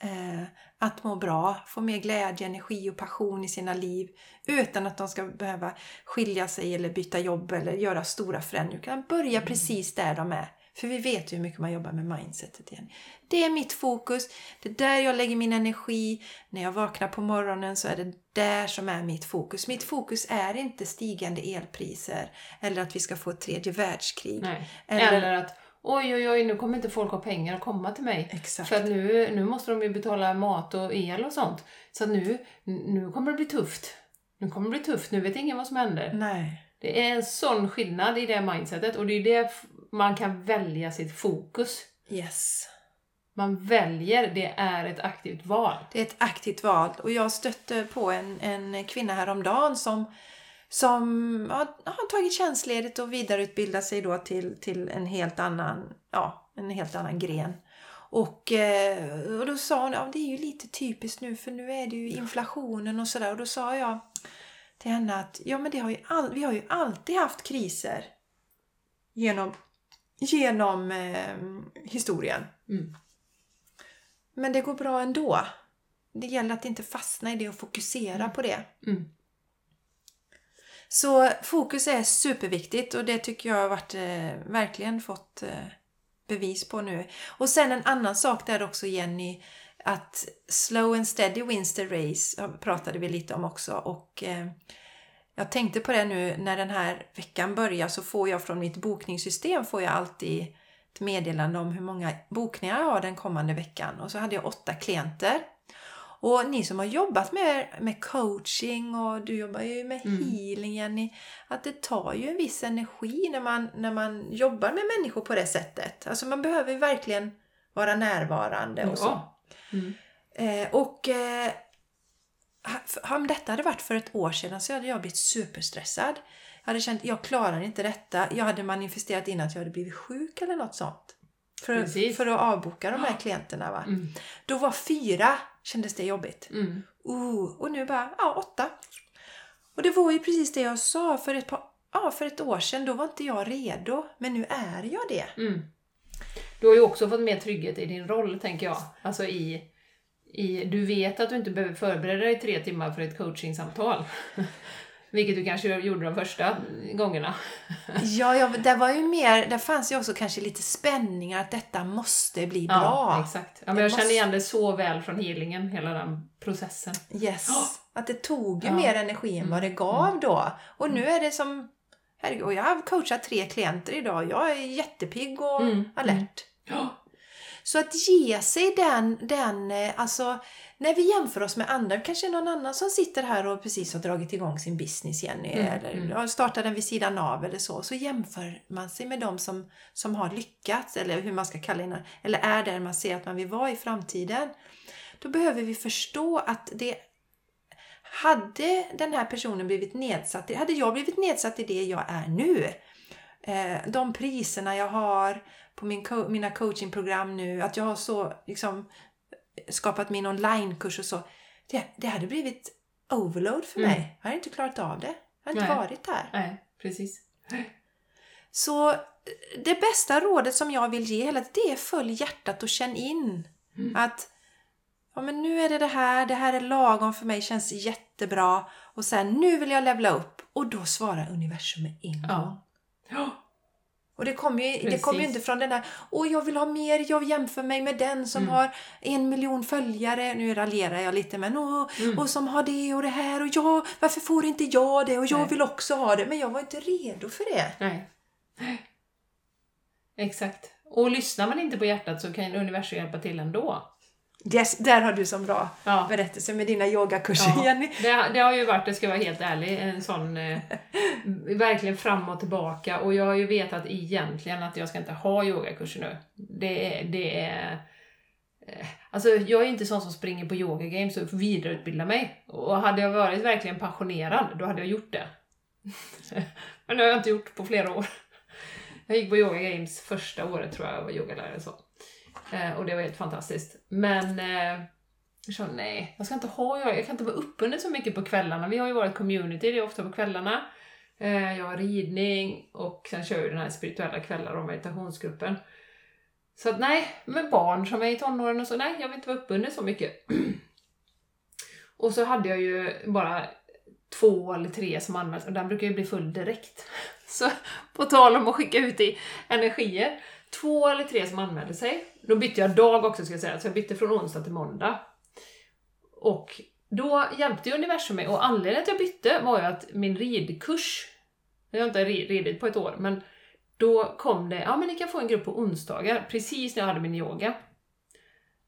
eh, att må bra, få mer glädje, energi och passion i sina liv utan att de ska behöva skilja sig eller byta jobb eller göra stora förändringar. Utan börja precis där de är. För vi vet ju hur mycket man jobbar med mindsetet igen. Det är mitt fokus. Det är där jag lägger min energi. När jag vaknar på morgonen så är det där som är mitt fokus. Mitt fokus är inte stigande elpriser eller att vi ska få ett tredje världskrig. Nej. Eller- Eller... att oj, oj, oj, nu kommer inte folk ha pengar att komma till mig. Exakt. För att nu, nu måste de ju betala mat och el och sånt. Så att nu, nu kommer det bli tufft. Nu kommer det bli tufft, nu vet ingen vad som händer. Nej. Det är en sån skillnad i det mindsetet och det är det man kan välja sitt fokus. Yes. Man väljer, det är ett aktivt val. Det är ett aktivt val. Och jag stötte på en, en kvinna häromdagen som, som har, har tagit tjänstledigt och vidareutbildat sig då till, till en, helt annan, ja, en helt annan gren. Och, eh, och då sa hon, ja det är ju lite typiskt nu för nu är det ju inflationen och sådär. Och då sa jag till henne att ja men det har ju all, vi har ju alltid haft kriser genom, genom eh, historien. Mm. Men det går bra ändå. Det gäller att inte fastna i det och fokusera på det. Mm. Så fokus är superviktigt och det tycker jag har varit, eh, verkligen fått eh, bevis på nu. Och sen en annan sak där också Jenny, att slow and steady wins the race pratade vi lite om också. Och eh, jag tänkte på det nu när den här veckan börjar så får jag från mitt bokningssystem får jag alltid ett meddelande om hur många bokningar jag har den kommande veckan. Och så hade jag åtta klienter. Och ni som har jobbat med, med coaching och du jobbar ju med Mm. healing Jenny, att det tar ju en viss energi när man, när man jobbar med människor på det sättet. Alltså man behöver ju verkligen vara närvarande och så. Mm. Eh, och eh, om detta hade varit för ett år sedan så hade jag blivit superstressad. Jag hade känt jag klarar inte detta. Jag hade manifesterat in att jag hade blivit sjuk eller något sånt. För, Precis. för att avboka de här klienterna. Va? Mm. Då var fyra, kändes det jobbigt. Mm. Uh, och nu bara, ja, åtta. Och det var ju precis det jag sa för ett, par, ja, för ett år sedan. Då var inte jag redo. Men nu är jag det. Mm. Du har ju också fått mer trygghet i din roll, tänker jag. Alltså i, i, du vet att du inte behöver förbereda dig tre timmar för ett coachingsamtal. Vilket du kanske gjorde de första gångerna. Ja, ja det var ju mer, där fanns ju också kanske lite spänningar att detta måste bli bra. Ja, exakt. Ja, men jag känner måste- igen det så väl från healingen, hela den processen. Yes. Att det tog ju Ja. mer energi än vad det gav då. Och nu är det som, herregud, jag har coachat tre klienter idag. Jag är jättepigg och Mm, alert. Ja. Så att ge sig den, den, eh, alltså när vi jämför oss med andra, kanske någon annan som sitter här och precis har dragit igång sin business Jenny, Mm, eller mm. har startat den vid sidan av eller så, så jämför man sig med dem som, som har lyckats, eller hur man ska kalla det, eller är där man ser att man vill vara i framtiden. Då behöver vi förstå att det hade den här personen blivit nedsatt, hade jag blivit nedsatt i det jag är nu, eh, de priserna jag har på min mina coachingprogram nu, att jag har så liksom skapat min onlinekurs och så. Det, det hade blivit overload för Mm. mig. Jag hade inte klarat av det. Jag hade inte Nej. varit där. Nej, precis. Så eh, det bästa rådet som jag vill ge hela tiden, det är följ hjärtat och känn in. Mm. Att ja, men nu är det det här, det här är lagom för mig, känns jättebra. Och sen nu vill jag levla upp. Och då svarar universum med en gång. Ja. Och det kommer ju, det kommer ju inte från den där, åh jag vill ha mer, jag jämför mig med den som Mm. har en miljon följare, nu raljerar jag lite men åh, Mm. och som har det och det här och jag, varför får inte jag det och jag Nej. vill också ha det, men jag var inte redo för det. Nej. Exakt. Och lyssnar man inte på hjärtat så kan universum hjälpa till ändå. Yes, där har du som bra Ja. berättelse med dina yogakurser Ja, Jenny. det, det har ju varit, det ska jag vara helt ärlig, en sån eh, verkligen fram och tillbaka och jag har ju vetat egentligen att jag ska inte ha yogakurser nu. Det är, det är eh, Alltså jag är inte sån som springer på yoga games och vidareutbildar mig. Och hade jag varit verkligen passionerad, då hade jag gjort det. Men det har jag inte gjort på flera år. Jag gick på yoga games första året tror jag jag var yogalärare så. Eh, och det var helt fantastiskt. Men eh, jag sa nej, jag ska inte ha jag, Jag kan inte vara uppbunden så mycket på kvällarna. Vi har ju varit community, det är ofta på kvällarna. Eh, jag har ridning och sen kör jag den här spirituella kvällar och meditationsgruppen. Så att nej, med barn som är i tonåren och så, nej, jag vill inte vara uppbunden så mycket. och så hade jag ju bara två eller tre som anmäls och den brukar ju bli full direkt. Så på tal om att skicka ut i energier. Två eller tre som anmälde sig. Då bytte jag dag också ska jag säga, så jag bytte från onsdag till måndag. Och då hjälpte ju universum mig och anledningen till att jag bytte var ju att min ridkurs, jag har inte ridit på ett år, men då kom det, ja men ni kan få en grupp på onsdagar, precis när jag hade min yoga.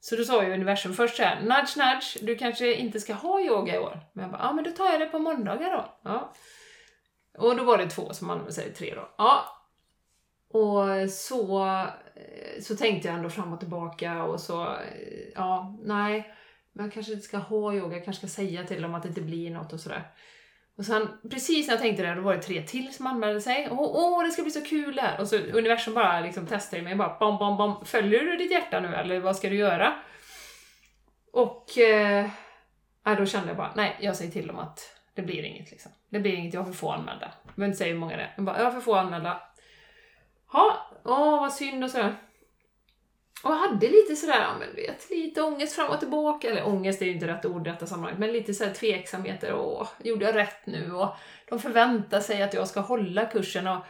Så då sa ju universum först såhär, nudge nudge, du kanske inte ska ha yoga i år. Men jag bara, ja men då tar jag det på måndagar då. Ja. Och då var det två som använde sig, tre då. Ja. Och så, eh, så tänkte jag ändå fram och tillbaka och så, eh, ja, nej. Men jag kanske inte ska ha yoga, jag kanske ska säga till dem att det inte blir något och sådär. Och sen precis när jag tänkte det, då var det tre till som anmälde sig. Åh, åh det ska bli så kul där! Och så universum bara liksom testade mig, bara bom, bom, bom. Följer du ditt hjärta nu eller vad ska du göra? Och eh, då kände jag bara, nej, jag säger till dem att det blir inget liksom. Det blir inget, jag har för få anmälda. Jag behöver inte säga hur många det är. Jag bara, jag har för få anmälda. Ja, åh vad synd och sådär. Och jag hade lite sådär, ja men du vet, lite ångest fram och tillbaka. Eller ångest är ju inte rätt ord i detta sammanhang, men lite sådär tveksamheter. Åh, gjorde jag rätt nu? Och de förväntar sig att jag ska hålla kursen. Och,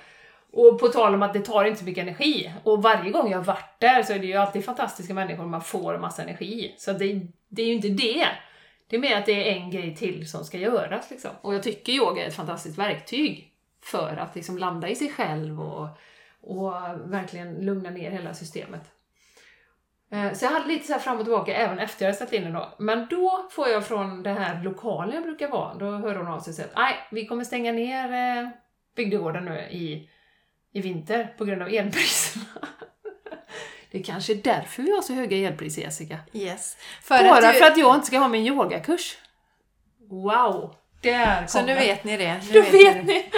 och på tal om att det tar inte så mycket energi. Och varje gång jag har varit där så är det ju alltid fantastiska människor man får massa energi. Så det, det är ju inte det. Det är mer att det är en grej till som ska göras. Liksom. Och jag tycker yoga är ett fantastiskt verktyg för att liksom landa i sig själv och, och verkligen lugna ner hela systemet. Eh, Så jag hade lite så här fram och tillbaka även efter jag satt in då. Men då får jag från den här lokalen jag brukar vara, då hör hon av sig och säger att nej, vi kommer stänga ner eh, bygdegården nu i, i vinter på grund av elpriserna. Det är kanske är därför vi har så höga elpriser Jessica. Yes. Bara För att, du, för att jag inte ska ha min yogakurs. Wow! Där Så kom nu det. vet ni det. Nu Då vet det. ni!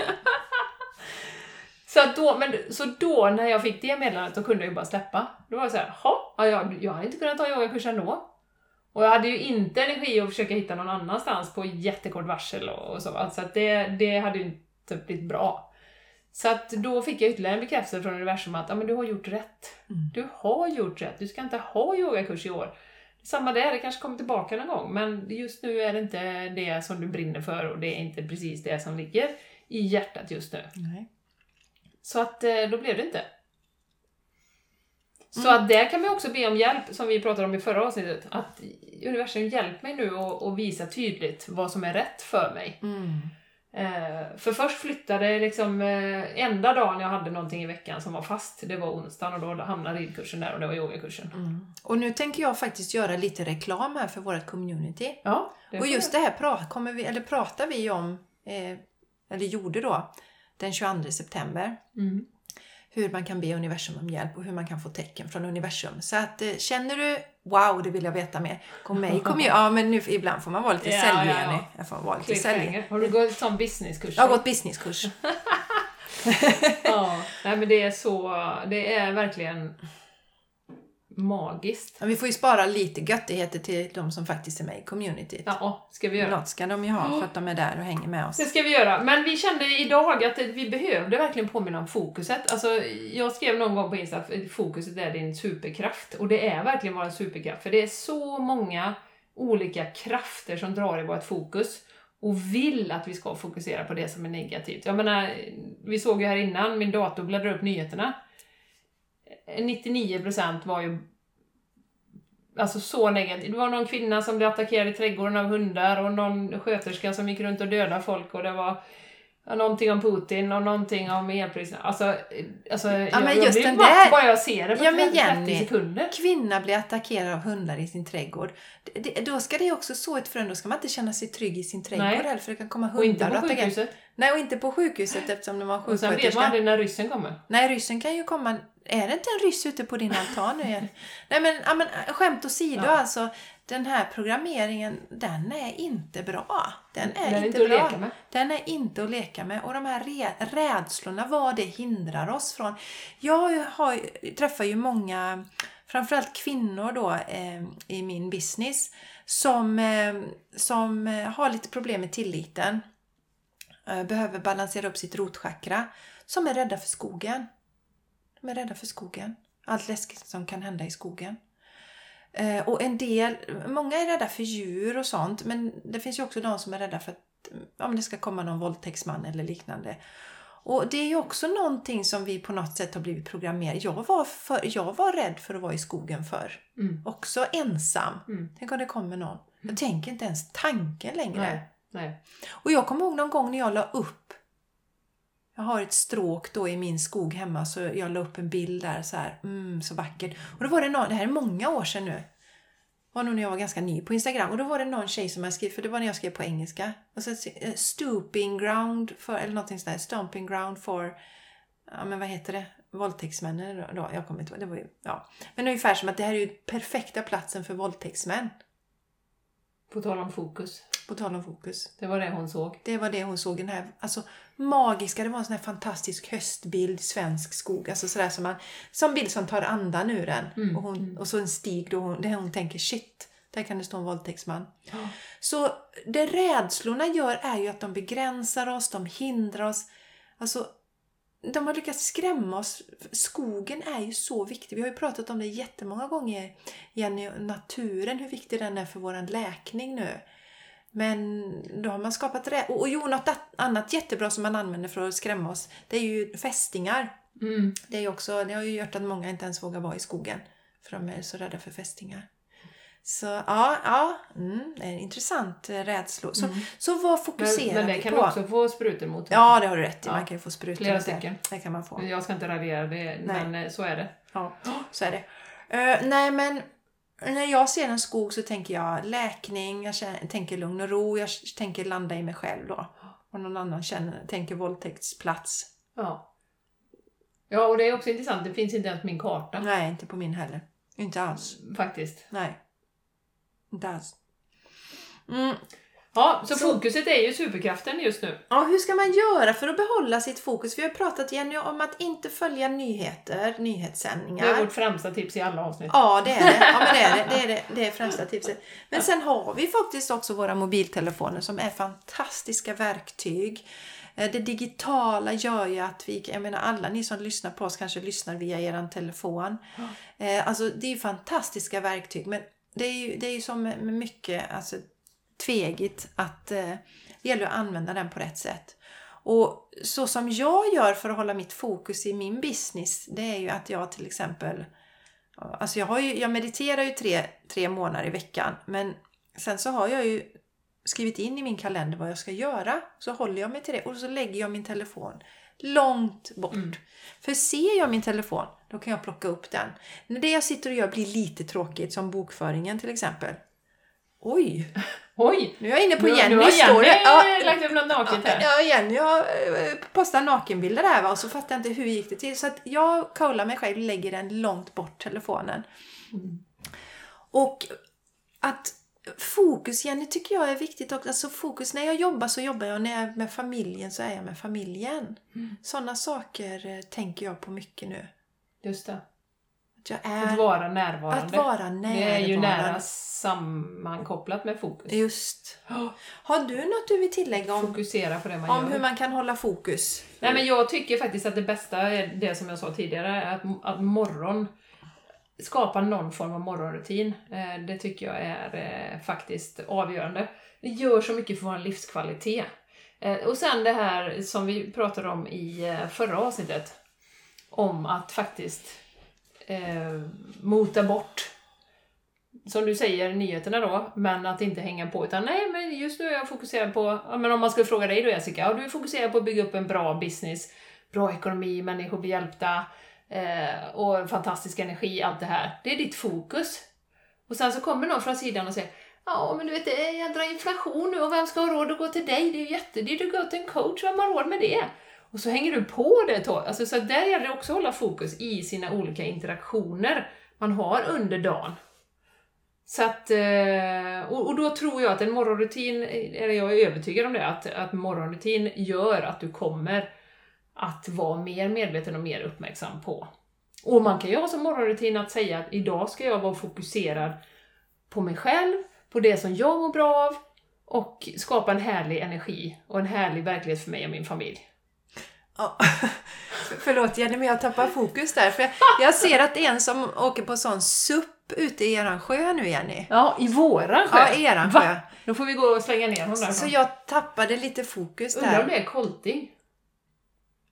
Så, att då, men, så då när jag fick det meddelandet, då kunde jag ju bara släppa. Då var det såhär, ja, jag, jag hade inte kunnat ta yogakurs ändå. Och jag hade ju inte energi att försöka hitta någon annanstans på jättekort varsel och, och så. Så att det, det hade ju inte blivit bra. Så att då fick jag ytterligare en bekräftelse från universum att ja, men du har gjort rätt. Mm. Du har gjort rätt. Du ska inte ha yogakurs i år. Samma där, det kanske kommer tillbaka någon gång, men just nu är det inte det som du brinner för och det är inte precis det som ligger i hjärtat just nu. Nej. Så att eh, då blev det inte. Så Mm. att där kan man också be om hjälp, som vi pratade om i förra avsnittet. Att universum hjälp mig nu och, och visa tydligt vad som är rätt för mig. Mm. Eh, för först flyttade liksom, eh, enda dagen jag hade någonting i veckan som var fast, det var onsdagen och då hamnade ridkursen där och det var yogakursen. Mm. Och nu tänker jag faktiskt göra lite reklam här för vårt community. Ja, Och just det här pra- kommer vi, eller pratar vi om, eh, eller gjorde då, den 22 september. Mm. Hur man kan be universum om hjälp och hur man kan få tecken från universum. Så att eh, känner du, wow det vill jag veta mer, kom med i community. Ja men nu, ibland får man vara lite Ja, säljig. ja, ja. Jag får vara lite säljig. Har du gått sån businesskurs? Jag har gått businesskurs. ja, nej men det är så, det är verkligen magiskt. Men vi får ju spara lite göttigheter till de som faktiskt är med i communityt. Ja, ska vi göra. Något ska de ju ha för att de är där och hänger med oss. Det ska vi göra. Men vi kände idag att vi behövde verkligen påminna om fokuset. Alltså, jag skrev någon gång på Insta att fokuset är din superkraft. Och det är verkligen vår superkraft. För det är så många olika krafter som drar i vårt fokus och vill att vi ska fokusera på det som är negativt. Jag menar, vi såg ju här innan, min dator bläddrar upp nyheterna. 99% var ju Alltså så negativt. Det var någon kvinna som blev attackerad i trädgården av hundar och någon sköterska som gick runt och dödade folk och det var ja, någonting om Putin och någonting om elpriserna. Alltså, alltså jag, men jag just blir den matt där- bara jag ser det på Ja, men 30 Jenny, sekunder. Kvinna blir attackerad av hundar i sin trädgård. Det, det, då ska det också så ett frön, då ska man inte känna sig trygg i sin trädgård heller för det kan komma Och inte hundar på och attackera. Nej, och inte på sjukhuset eftersom det var en Och sen vet man sjuksköterska. aldrig när ryssen kommer. Nej, ryssen kan ju komma... Är det inte en ryss ute på din altan nu? Jenny? Nej, men, ja, men skämt åsido Ja. alltså. Den här programmeringen, den är inte bra. Den är, Den är inte, inte att bra. leka med. Den är inte att leka med. Och de här rädslorna, vad det hindrar oss från. Jag har, träffar ju många, framförallt kvinnor då eh, i min business, som, eh, som eh, har lite problem med tilliten. Eh, behöver balansera upp sitt rotchakra. Som är rädda för skogen. De är rädda för skogen. Allt läskigt som kan hända i skogen. Eh, och en del, många är rädda för djur och sånt men det finns ju också de som är rädda för att om det ska komma någon våldtäktsman eller liknande. Och det är ju också någonting som vi på något sätt har blivit programmerade. Jag var, för, jag var rädd för att vara i skogen förr. Mm. Också ensam. Mm. Tänk om det kommer någon. Jag tänker inte ens tanken längre. Nej. Nej. Och jag kommer ihåg någon gång när jag la upp jag har ett stråk då i min skog hemma så jag la upp en bild där så här, mm, så vackert. Och då var det någon, det här är många år sedan nu. Det var nog när jag var ganska ny på Instagram och då var det någon tjej som hade skrivit, för det var när jag skrev på engelska. Och så eh, stooping ground för, eller någonting sånt där, stomping ground for, ja men vad heter det, våldtäktsmännen då? Jag kommer inte ihåg, det var ju, ja. Men ungefär som att det här är ju perfekta platsen för våldtäktsmän. På tal om fokus. På tal om fokus. Det var det hon såg. Det var det hon såg, den här alltså, magiska, det var en sån här fantastisk höstbild, svensk skog. Alltså sådär som man, som bild som tar andan ur den. Mm, Och, hon, mm. och så en stig då hon, där hon tänker shit, där kan det stå en våldtäktsman. Ja. Så det rädslorna gör är ju att de begränsar oss, de hindrar oss. Alltså, de har lyckats skrämma oss. Skogen är ju så viktig. Vi har ju pratat om det jättemånga gånger, Jenny, naturen, hur viktig den är för vår läkning nu. Men då har man skapat rädd... Och, och jo, något annat jättebra som man använder för att skrämma oss, det är ju fästingar. Mm. Det, är också, det har ju gjort att många inte ens vågar vara i skogen. För de är så rädda för fästingar. Så ja, ja mm, det är en intressant eh, rädslor. Så, Mm. så vad Men, fokuserar men det vi kan på? du också få sprutor mot. Ja, det har du rätt i. Ja. Man kan ju få sprutor. Flera stycken. Det kan man få. Jag ska inte radera det, men eh, så är det. Ja, så är det. Eh, nej, men när jag ser en skog så tänker jag läkning, jag tänker lugn och ro, jag tänker landa i mig själv då. Och någon annan känner, tänker våldtäktsplats. Ja. Ja, och det är också intressant. Det finns inte ens på min karta. Nej, inte på min heller. Inte alls. Faktiskt. Nej. Inte alls. Mm. Ja, så, Så- fokuset är ju superkraften just nu. Ja, hur ska man göra för att behålla sitt fokus? Vi har pratat Jenny om att inte följa nyheter, nyhetssändningar. Det är vårt främsta tips i alla avsnitt. Ja, det är det. Ja, men det är det. Det är det, det är främsta tipset. Men sen har vi faktiskt också våra mobiltelefoner som är fantastiska verktyg. Eh, Det digitala gör ju att vi, jag menar alla ni som lyssnar på oss kanske lyssnar via er telefon. Eh, Alltså det är fantastiska verktyg men det är ju, det är ju som med mycket alltså, tvegigt att eh, det gäller att använda den på rätt sätt. Och så som jag gör för att hålla mitt fokus i min business, det är ju att jag till exempel Alltså jag, har ju, jag mediterar ju tre, tre månader i veckan men sen så har jag ju skrivit in i min kalender vad jag ska göra. Så håller jag mig till det och så lägger jag min telefon långt bort. Mm. För ser jag min telefon, då kan jag plocka upp den. När det jag sitter och gör blir lite tråkigt, som bokföringen till exempel. Oj! Oj! Nu är jag inne på Nu, nu har. Jenny Ja, lagt upp något naket här. Ja, Jenny har eh, postat nakenbilder va? och så fattar jag inte hur gick det till. Så att jag kollar mig själv och lägger den långt bort telefonen. Mm. Och att fokus, Jenny, tycker jag är viktigt också. Alltså fokus, när jag jobbar så jobbar jag när jag är med familjen så är jag med familjen. Mm. Sådana saker eh, tänker jag på mycket nu. Just det. Att jag Att är... vara närvarande. Att vara Det är ju närvarande. nära sammankopplat med fokus. Just. Har du något du vill tillägga om, Fokusera på det man om gör. hur man kan hålla fokus? Nej men jag tycker faktiskt att det bästa är det som jag sa tidigare, att, att morgon skapa någon form av morgonrutin. Eh, Det tycker jag är eh, faktiskt avgörande. Det gör så mycket för vår livskvalitet. Eh, Och sen det här som vi pratade om i förra avsnittet. Om att faktiskt eh, mota bort som du säger, nyheterna då, men att inte hänga på. Utan nej, men just nu är jag fokuserad på, ja, men om man skulle fråga dig då Jessica, ja, du är fokuserad på att bygga upp en bra business, bra ekonomi, människor blir hjälpta eh, och fantastisk energi, allt det här. Det är ditt fokus. Och sen så kommer någon från sidan och säger Ja, men du vet, det är jädra inflation nu och vem ska ha råd att gå till dig? Det är ju jättedyrt att gå till en coach, vem har råd med det? Och så hänger du på det ett tag. Alltså, så där gäller det också att hålla fokus i sina olika interaktioner man har under dagen. Så att, eh, och, och då tror jag att en morgonrutin, eller jag är övertygad om det, att, att morgonrutin gör att du kommer att vara mer medveten och mer uppmärksam på. Och man kan ju ha som morgonrutin att säga att idag ska jag vara fokuserad på mig själv, på det som jag mår bra av och skapa en härlig energi och en härlig verklighet för mig och min familj. Ja. Förlåt Jenny, men jag tappar fokus där. För jag, jag ser att det är en som åker på sån supp ute i eran sjö nu Jenny. Ja, i våran sjö! Ja, i eran Va? sjö. Då får vi gå och slänga ner honom därifrån. Så jag tappade lite fokus Undrar om där. det är kolting?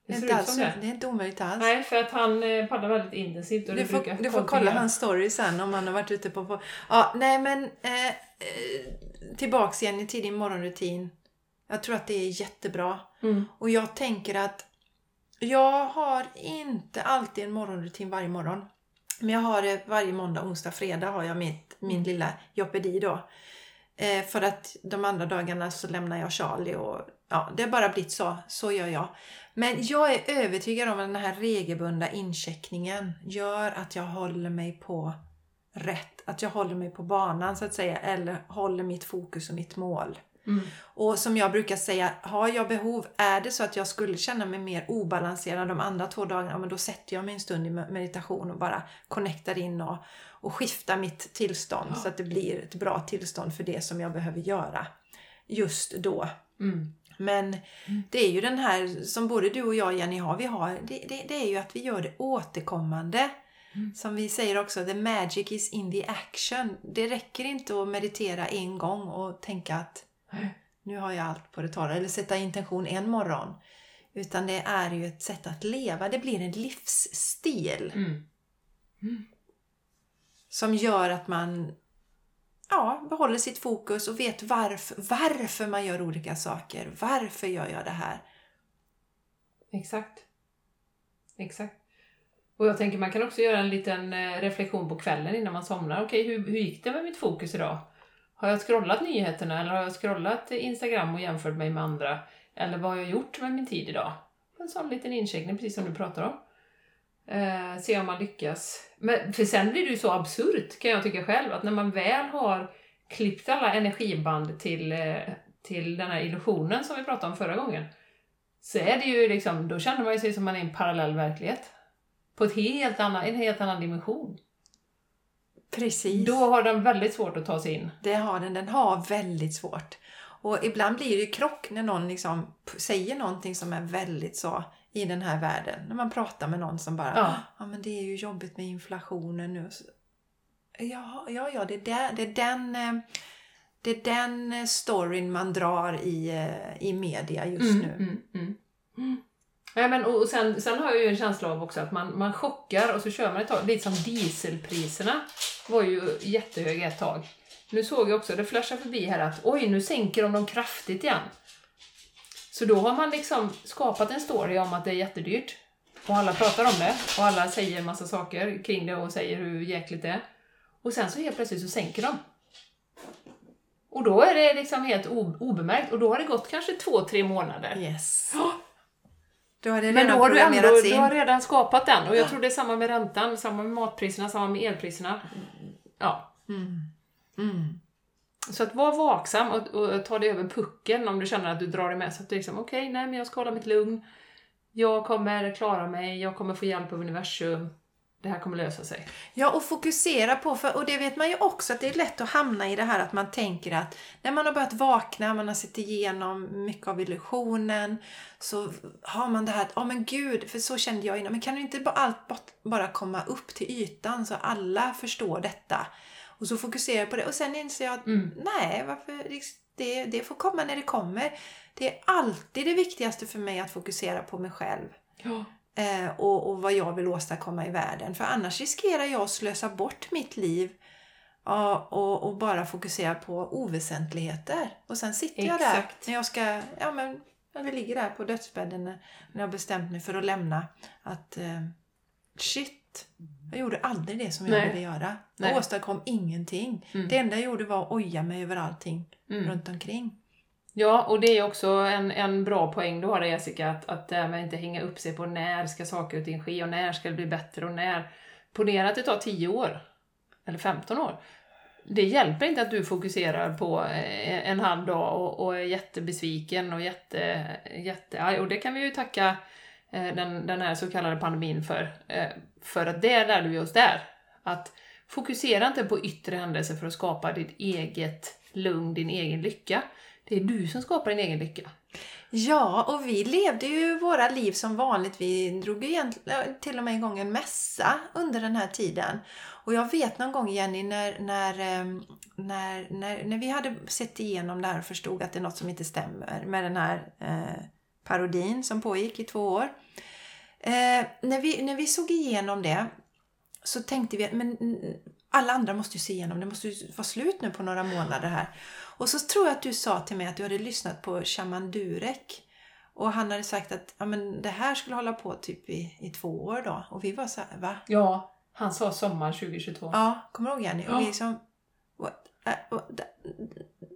Det Det är, inte alls, det. det är inte omöjligt alls. Nej, för att han eh, paddlar väldigt intensivt och Du får, du får kolla hans story sen om han har varit ute på... på. Ja, nej men eh, eh, tillbaks Jenny till din morgonrutin. Jag tror att det är jättebra. Mm. Och jag tänker att jag har inte alltid en morgonrutin varje morgon. Men jag har det varje måndag, onsdag, fredag har jag mitt, min lilla jobbedi då. Eh, för att de andra dagarna så lämnar jag Charlie och ja, det har bara blivit så. Så gör jag. Men jag är övertygad om att den här regelbundna incheckningen gör att jag håller mig på rätt. Att jag håller mig på banan så att säga. Eller håller mitt fokus och mitt mål. Mm. Och som jag brukar säga, har jag behov, är det så att jag skulle känna mig mer obalanserad de andra två dagarna, men då sätter jag mig en stund i meditation och bara connectar in och, och skiftar mitt tillstånd Ja. så att det blir ett bra tillstånd för det som jag behöver göra just då. Mm. Men det är ju den här som både du och jag Jenny har, vi har det, det, det är ju att vi gör det återkommande. Mm. Som vi säger också, the magic is in the action. Det räcker inte att meditera en gång och tänka att. Nu har jag allt på det torra. Eller sätta intention en morgon. Utan det är ju ett sätt att leva. Det blir en livsstil. Mm. Som gör att man ja, behåller sitt fokus och vet varför, varför man gör olika saker. Varför gör jag det här? Exakt. Exakt. Och jag tänker man kan också göra en liten eh, reflektion på kvällen innan man somnar. Okej, hur, hur gick det med mitt fokus idag? Har jag scrollat nyheterna eller har jag scrollat Instagram och jämfört mig med andra? Eller vad har jag gjort med min tid idag? En sån liten incheckning, precis som du pratar om. Eh, se om man lyckas. Men, för sen blir det ju så absurt kan jag tycka själv, att när man väl har klippt alla energiband till, eh, till den här illusionen som vi pratade om förra gången, så är det ju liksom, då känner man ju sig som man är i en parallell verklighet. På ett helt annan, en helt annan dimension. Precis. Då har den väldigt svårt att ta sig in. Det har den. Den har väldigt svårt. Och ibland blir det ju krock när någon liksom säger någonting som är väldigt så i den här världen. När man pratar med någon som bara Ja. ja men det är ju jobbigt med inflationen nu. Ja, ja, ja det, är där, det är den... eh, Det är den storyn man drar i, eh, i media just nu. Mm, mm. Ja, men, och och sen, sen har jag ju en känsla av också att man, man chockar och så kör man ett tag. Lite som dieselpriserna var ju jättehöga ett tag. Nu såg jag också, det flashade förbi här att oj, nu sänker de dem kraftigt igen. Så då har man liksom skapat en story om att det är jättedyrt. Och alla pratar om det och alla säger en massa saker kring det och säger hur jäkligt det är. Och sen så helt plötsligt så sänker de. Och då är det liksom helt obemärkt och då har det gått kanske två, tre månader. Yes. Det Men då har du ändå du har redan skapat den och jag tror det är samma med räntan, samma med matpriserna, samma med elpriserna. Ja. Mm. Så att var vaksam och, och ta dig över pucken om du känner att du drar dig med. Så att du liksom, okej, nej men jag ska hålla mitt lugn. Jag kommer klara mig, jag kommer få hjälp av universum. Det här kommer lösa sig. Ja, och fokusera på, för, och det vet man ju också, att det är lätt att hamna i det här att man tänker att när man har börjat vakna, man har sett igenom mycket av illusionen, så har man det här att, ja men gud, för så kände jag innan, men kan inte bara allt bara komma upp till ytan så alla förstår detta? Och så fokuserar jag på det och sen inser jag att nej, varför, det, det får komma när det kommer. Det är alltid det viktigaste för mig att fokusera på mig själv Ja. Eh, och, och vad jag vill åstadkomma i världen. För annars riskerar jag att slösa bort mitt liv ja, och, och bara fokusera på oväsentligheter. Och sen sitter jag där Exakt. när jag ska, ja men, när vi ligger där på dödsbädden när jag har bestämt mig för att lämna. Att eh, shit, jag gjorde aldrig det som jag Nej. ville göra. Nej. Jag åstadkom ingenting. Mm. Det enda jag gjorde var att oja mig över allting Mm. runt omkring. Ja, och det är också en, en bra poäng du har där Jessica, att, att det här med att inte hänga upp sig på när ska saker och ting ske och när ska det bli bättre och när. Ponera att det tar 10 år, eller 15 år. Det hjälper inte att du fokuserar på eh, en halv dag och, och är jättebesviken och jätte, jättearg. Och det kan vi ju tacka eh, den, den här så kallade pandemin för. Eh, för att det lärde vi oss där. Att fokusera inte på yttre händelser för att skapa ditt eget lugn, din egen lycka. Det är du som skapar din egen lycka. Ja, och vi levde ju våra liv som vanligt. Vi drog ju till och med igång en mässa under den här tiden. Och jag vet någon gång Jenny när, när, ehm, när, när, när vi hade sett igenom det här och förstod att det är något som inte stämmer med den här eh, parodin som pågick i två år. Eh, när, vi, när vi såg igenom det så tänkte vi att men, alla andra måste ju se igenom det. måste ju vara slut nu på några månader här. Och så tror jag att du sa till mig att du hade lyssnat på Shaman Durek. Och han hade sagt att ja, men det här skulle hålla på typ i, i två år då. Och vi var så här, va? Ja, han sa sommar 2022. Ja, kommer du ihåg Jenny? Och Ja. vi liksom, what? Äh, what?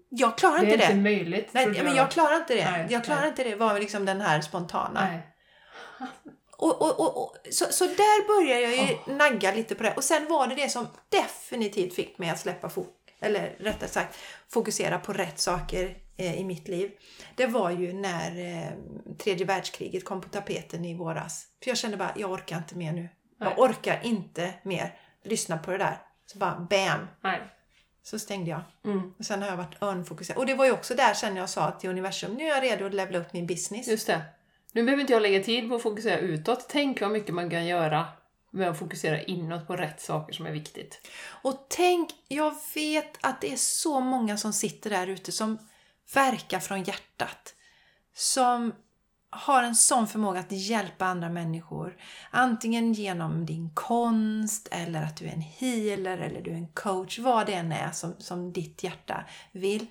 Jag klarar det är inte inte det. möjligt. Nej, men jag. jag klarar inte det. Nej, jag klarar nej. inte det. var liksom den här spontana. Nej. Och, och, och, och, så, så där började jag ju nagga lite på det. Och sen var det det som definitivt fick mig att släppa fok eller rättare sagt fokusera på rätt saker eh, i mitt liv. Det var ju när eh, tredje världskriget kom på tapeten i våras. För jag kände bara, jag orkar inte mer nu. Jag Nej. orkar inte mer lyssna på det där. Så bara bam! Nej. Så stängde jag. Mm. Och sen har jag varit örnfokuserad. Och det var ju också där sen jag sa till universum, nu är jag redo att levla upp min business. Just det. Nu behöver inte jag lägga tid på att fokusera utåt. Tänk vad mycket man kan göra med att fokusera inåt på rätt saker som är viktigt. Och tänk, jag vet att det är så många som sitter där ute som verkar från hjärtat. Som har en sån förmåga att hjälpa andra människor. Antingen genom din konst, eller att du är en healer, eller du är en coach. Vad det än är som, som ditt hjärta vill.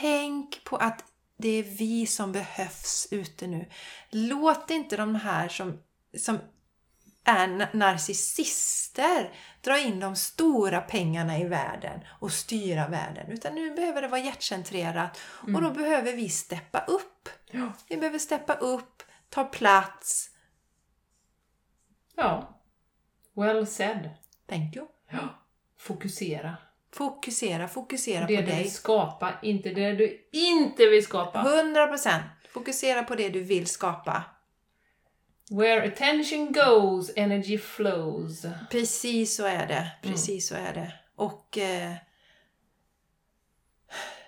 Tänk på att det är vi som behövs ute nu. Låt inte de här som, som är na- narcissister dra in de stora pengarna i världen och styra världen. Utan nu behöver det vara hjärtcentrerat och då behöver vi steppa upp. Ja. Vi behöver steppa upp, ta plats. Ja. Well said. Thank you. Fokusera. Fokusera, fokusera Det på du dig. vill skapa, inte det du inte vill skapa. 100%. Fokusera på det du vill skapa. Where attention goes, energy flows. Precis så är det. Precis så är det. Och eh,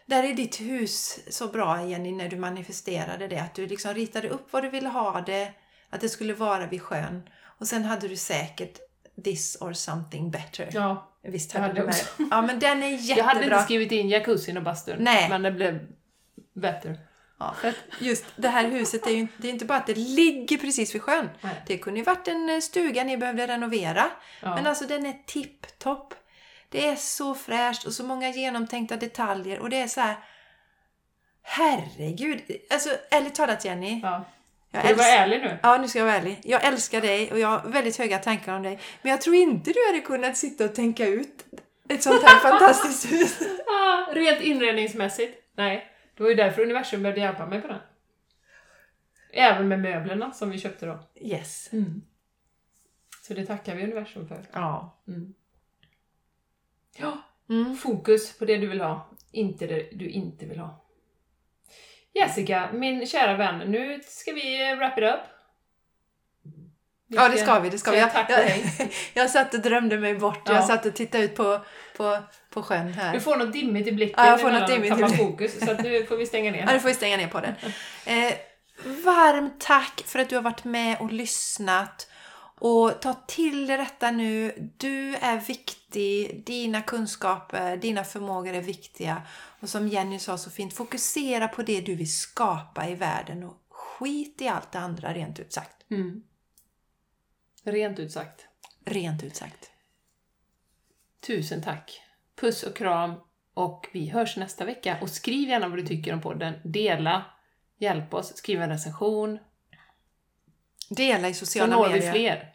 där är ditt hus så bra Jenny när du manifesterade det. Att du liksom ritade upp vad du ville ha det. Att det skulle vara vid sjön. Och sen hade du säkert this or something better. Ja, Visst Jag hade hade du med. Ja men den är Jag hade inte jättebra. skrivit in jacuzzin och bastun, Nej. men det blev bättre. Ja. Just det här huset är ju det är inte bara att det ligger precis vid sjön. Nej. Det kunde ju varit en eh, stuga ni behövde renovera. Ja. Men alltså den är tipptopp. Det är så fräscht och så många genomtänkta detaljer och det är så här. Herregud! Alltså ärligt talat Jenny. ja. Jag Får du vara ärlig nu? Ja, nu ska jag vara ärlig. Jag älskar dig och jag har väldigt höga tankar om dig. Men jag tror inte du hade kunnat sitta och tänka ut ett sånt här fantastiskt hus. Ah, rent inredningsmässigt? Nej. Det var ju därför universum behövde hjälpa mig på den. Även med möblerna som vi köpte då. Yes. Så det tackar vi universum för. Ja. Mm. Ja, Mm. fokus på det du vill ha, inte det du inte vill ha. Jessica, min kära vän, nu ska vi wrap it up. Vi Ja, det ska vi. Det ska vi. Jag, jag, jag satt och drömde mig bort. Ja. Jag satt och tittade ut på, på, på sjön här. Du får något dimmigt i blicken Ja, jag får något dimmigt i blicken. fokus, så att nu får vi stänga ner. Ja, du får vi stänga ner på den. Eh, varmt tack för att du har varit med och lyssnat. Och ta till dig detta nu. Du är viktig. Dina kunskaper, dina förmågor är viktiga. Och som Jenny sa så fint, fokusera på det du vill skapa i världen och skit i allt det andra rent ut sagt. Mm. Rent ut sagt. Rent ut sagt. Tusen tack. Puss och kram och vi hörs nästa vecka. Och skriv gärna vad du tycker om podden. Dela, hjälp oss, skriv en recension. Dela i Så sociala når vi medier. fler.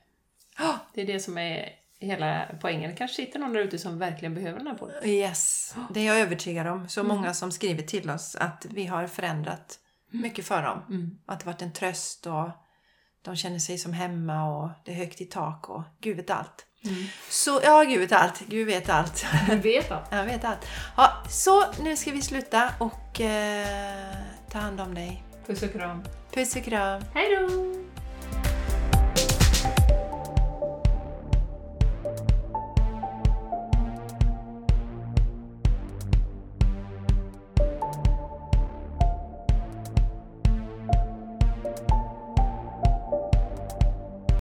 Det är det som är hela poängen. Det kanske sitter någon där ute som verkligen behöver den här podden. Yes, det är jag övertygad om. Så många som skriver till oss att vi har förändrat mycket för dem. Mm. Att det varit en tröst och de känner sig som hemma och det är högt i tak och Gud vet allt. Så, ja, Gud vet allt. Gud vet allt. Du vet allt. Jag vet allt. Ja, så nu ska vi sluta och eh, ta hand om dig. Puss och kram. Puss och kram. Hej då!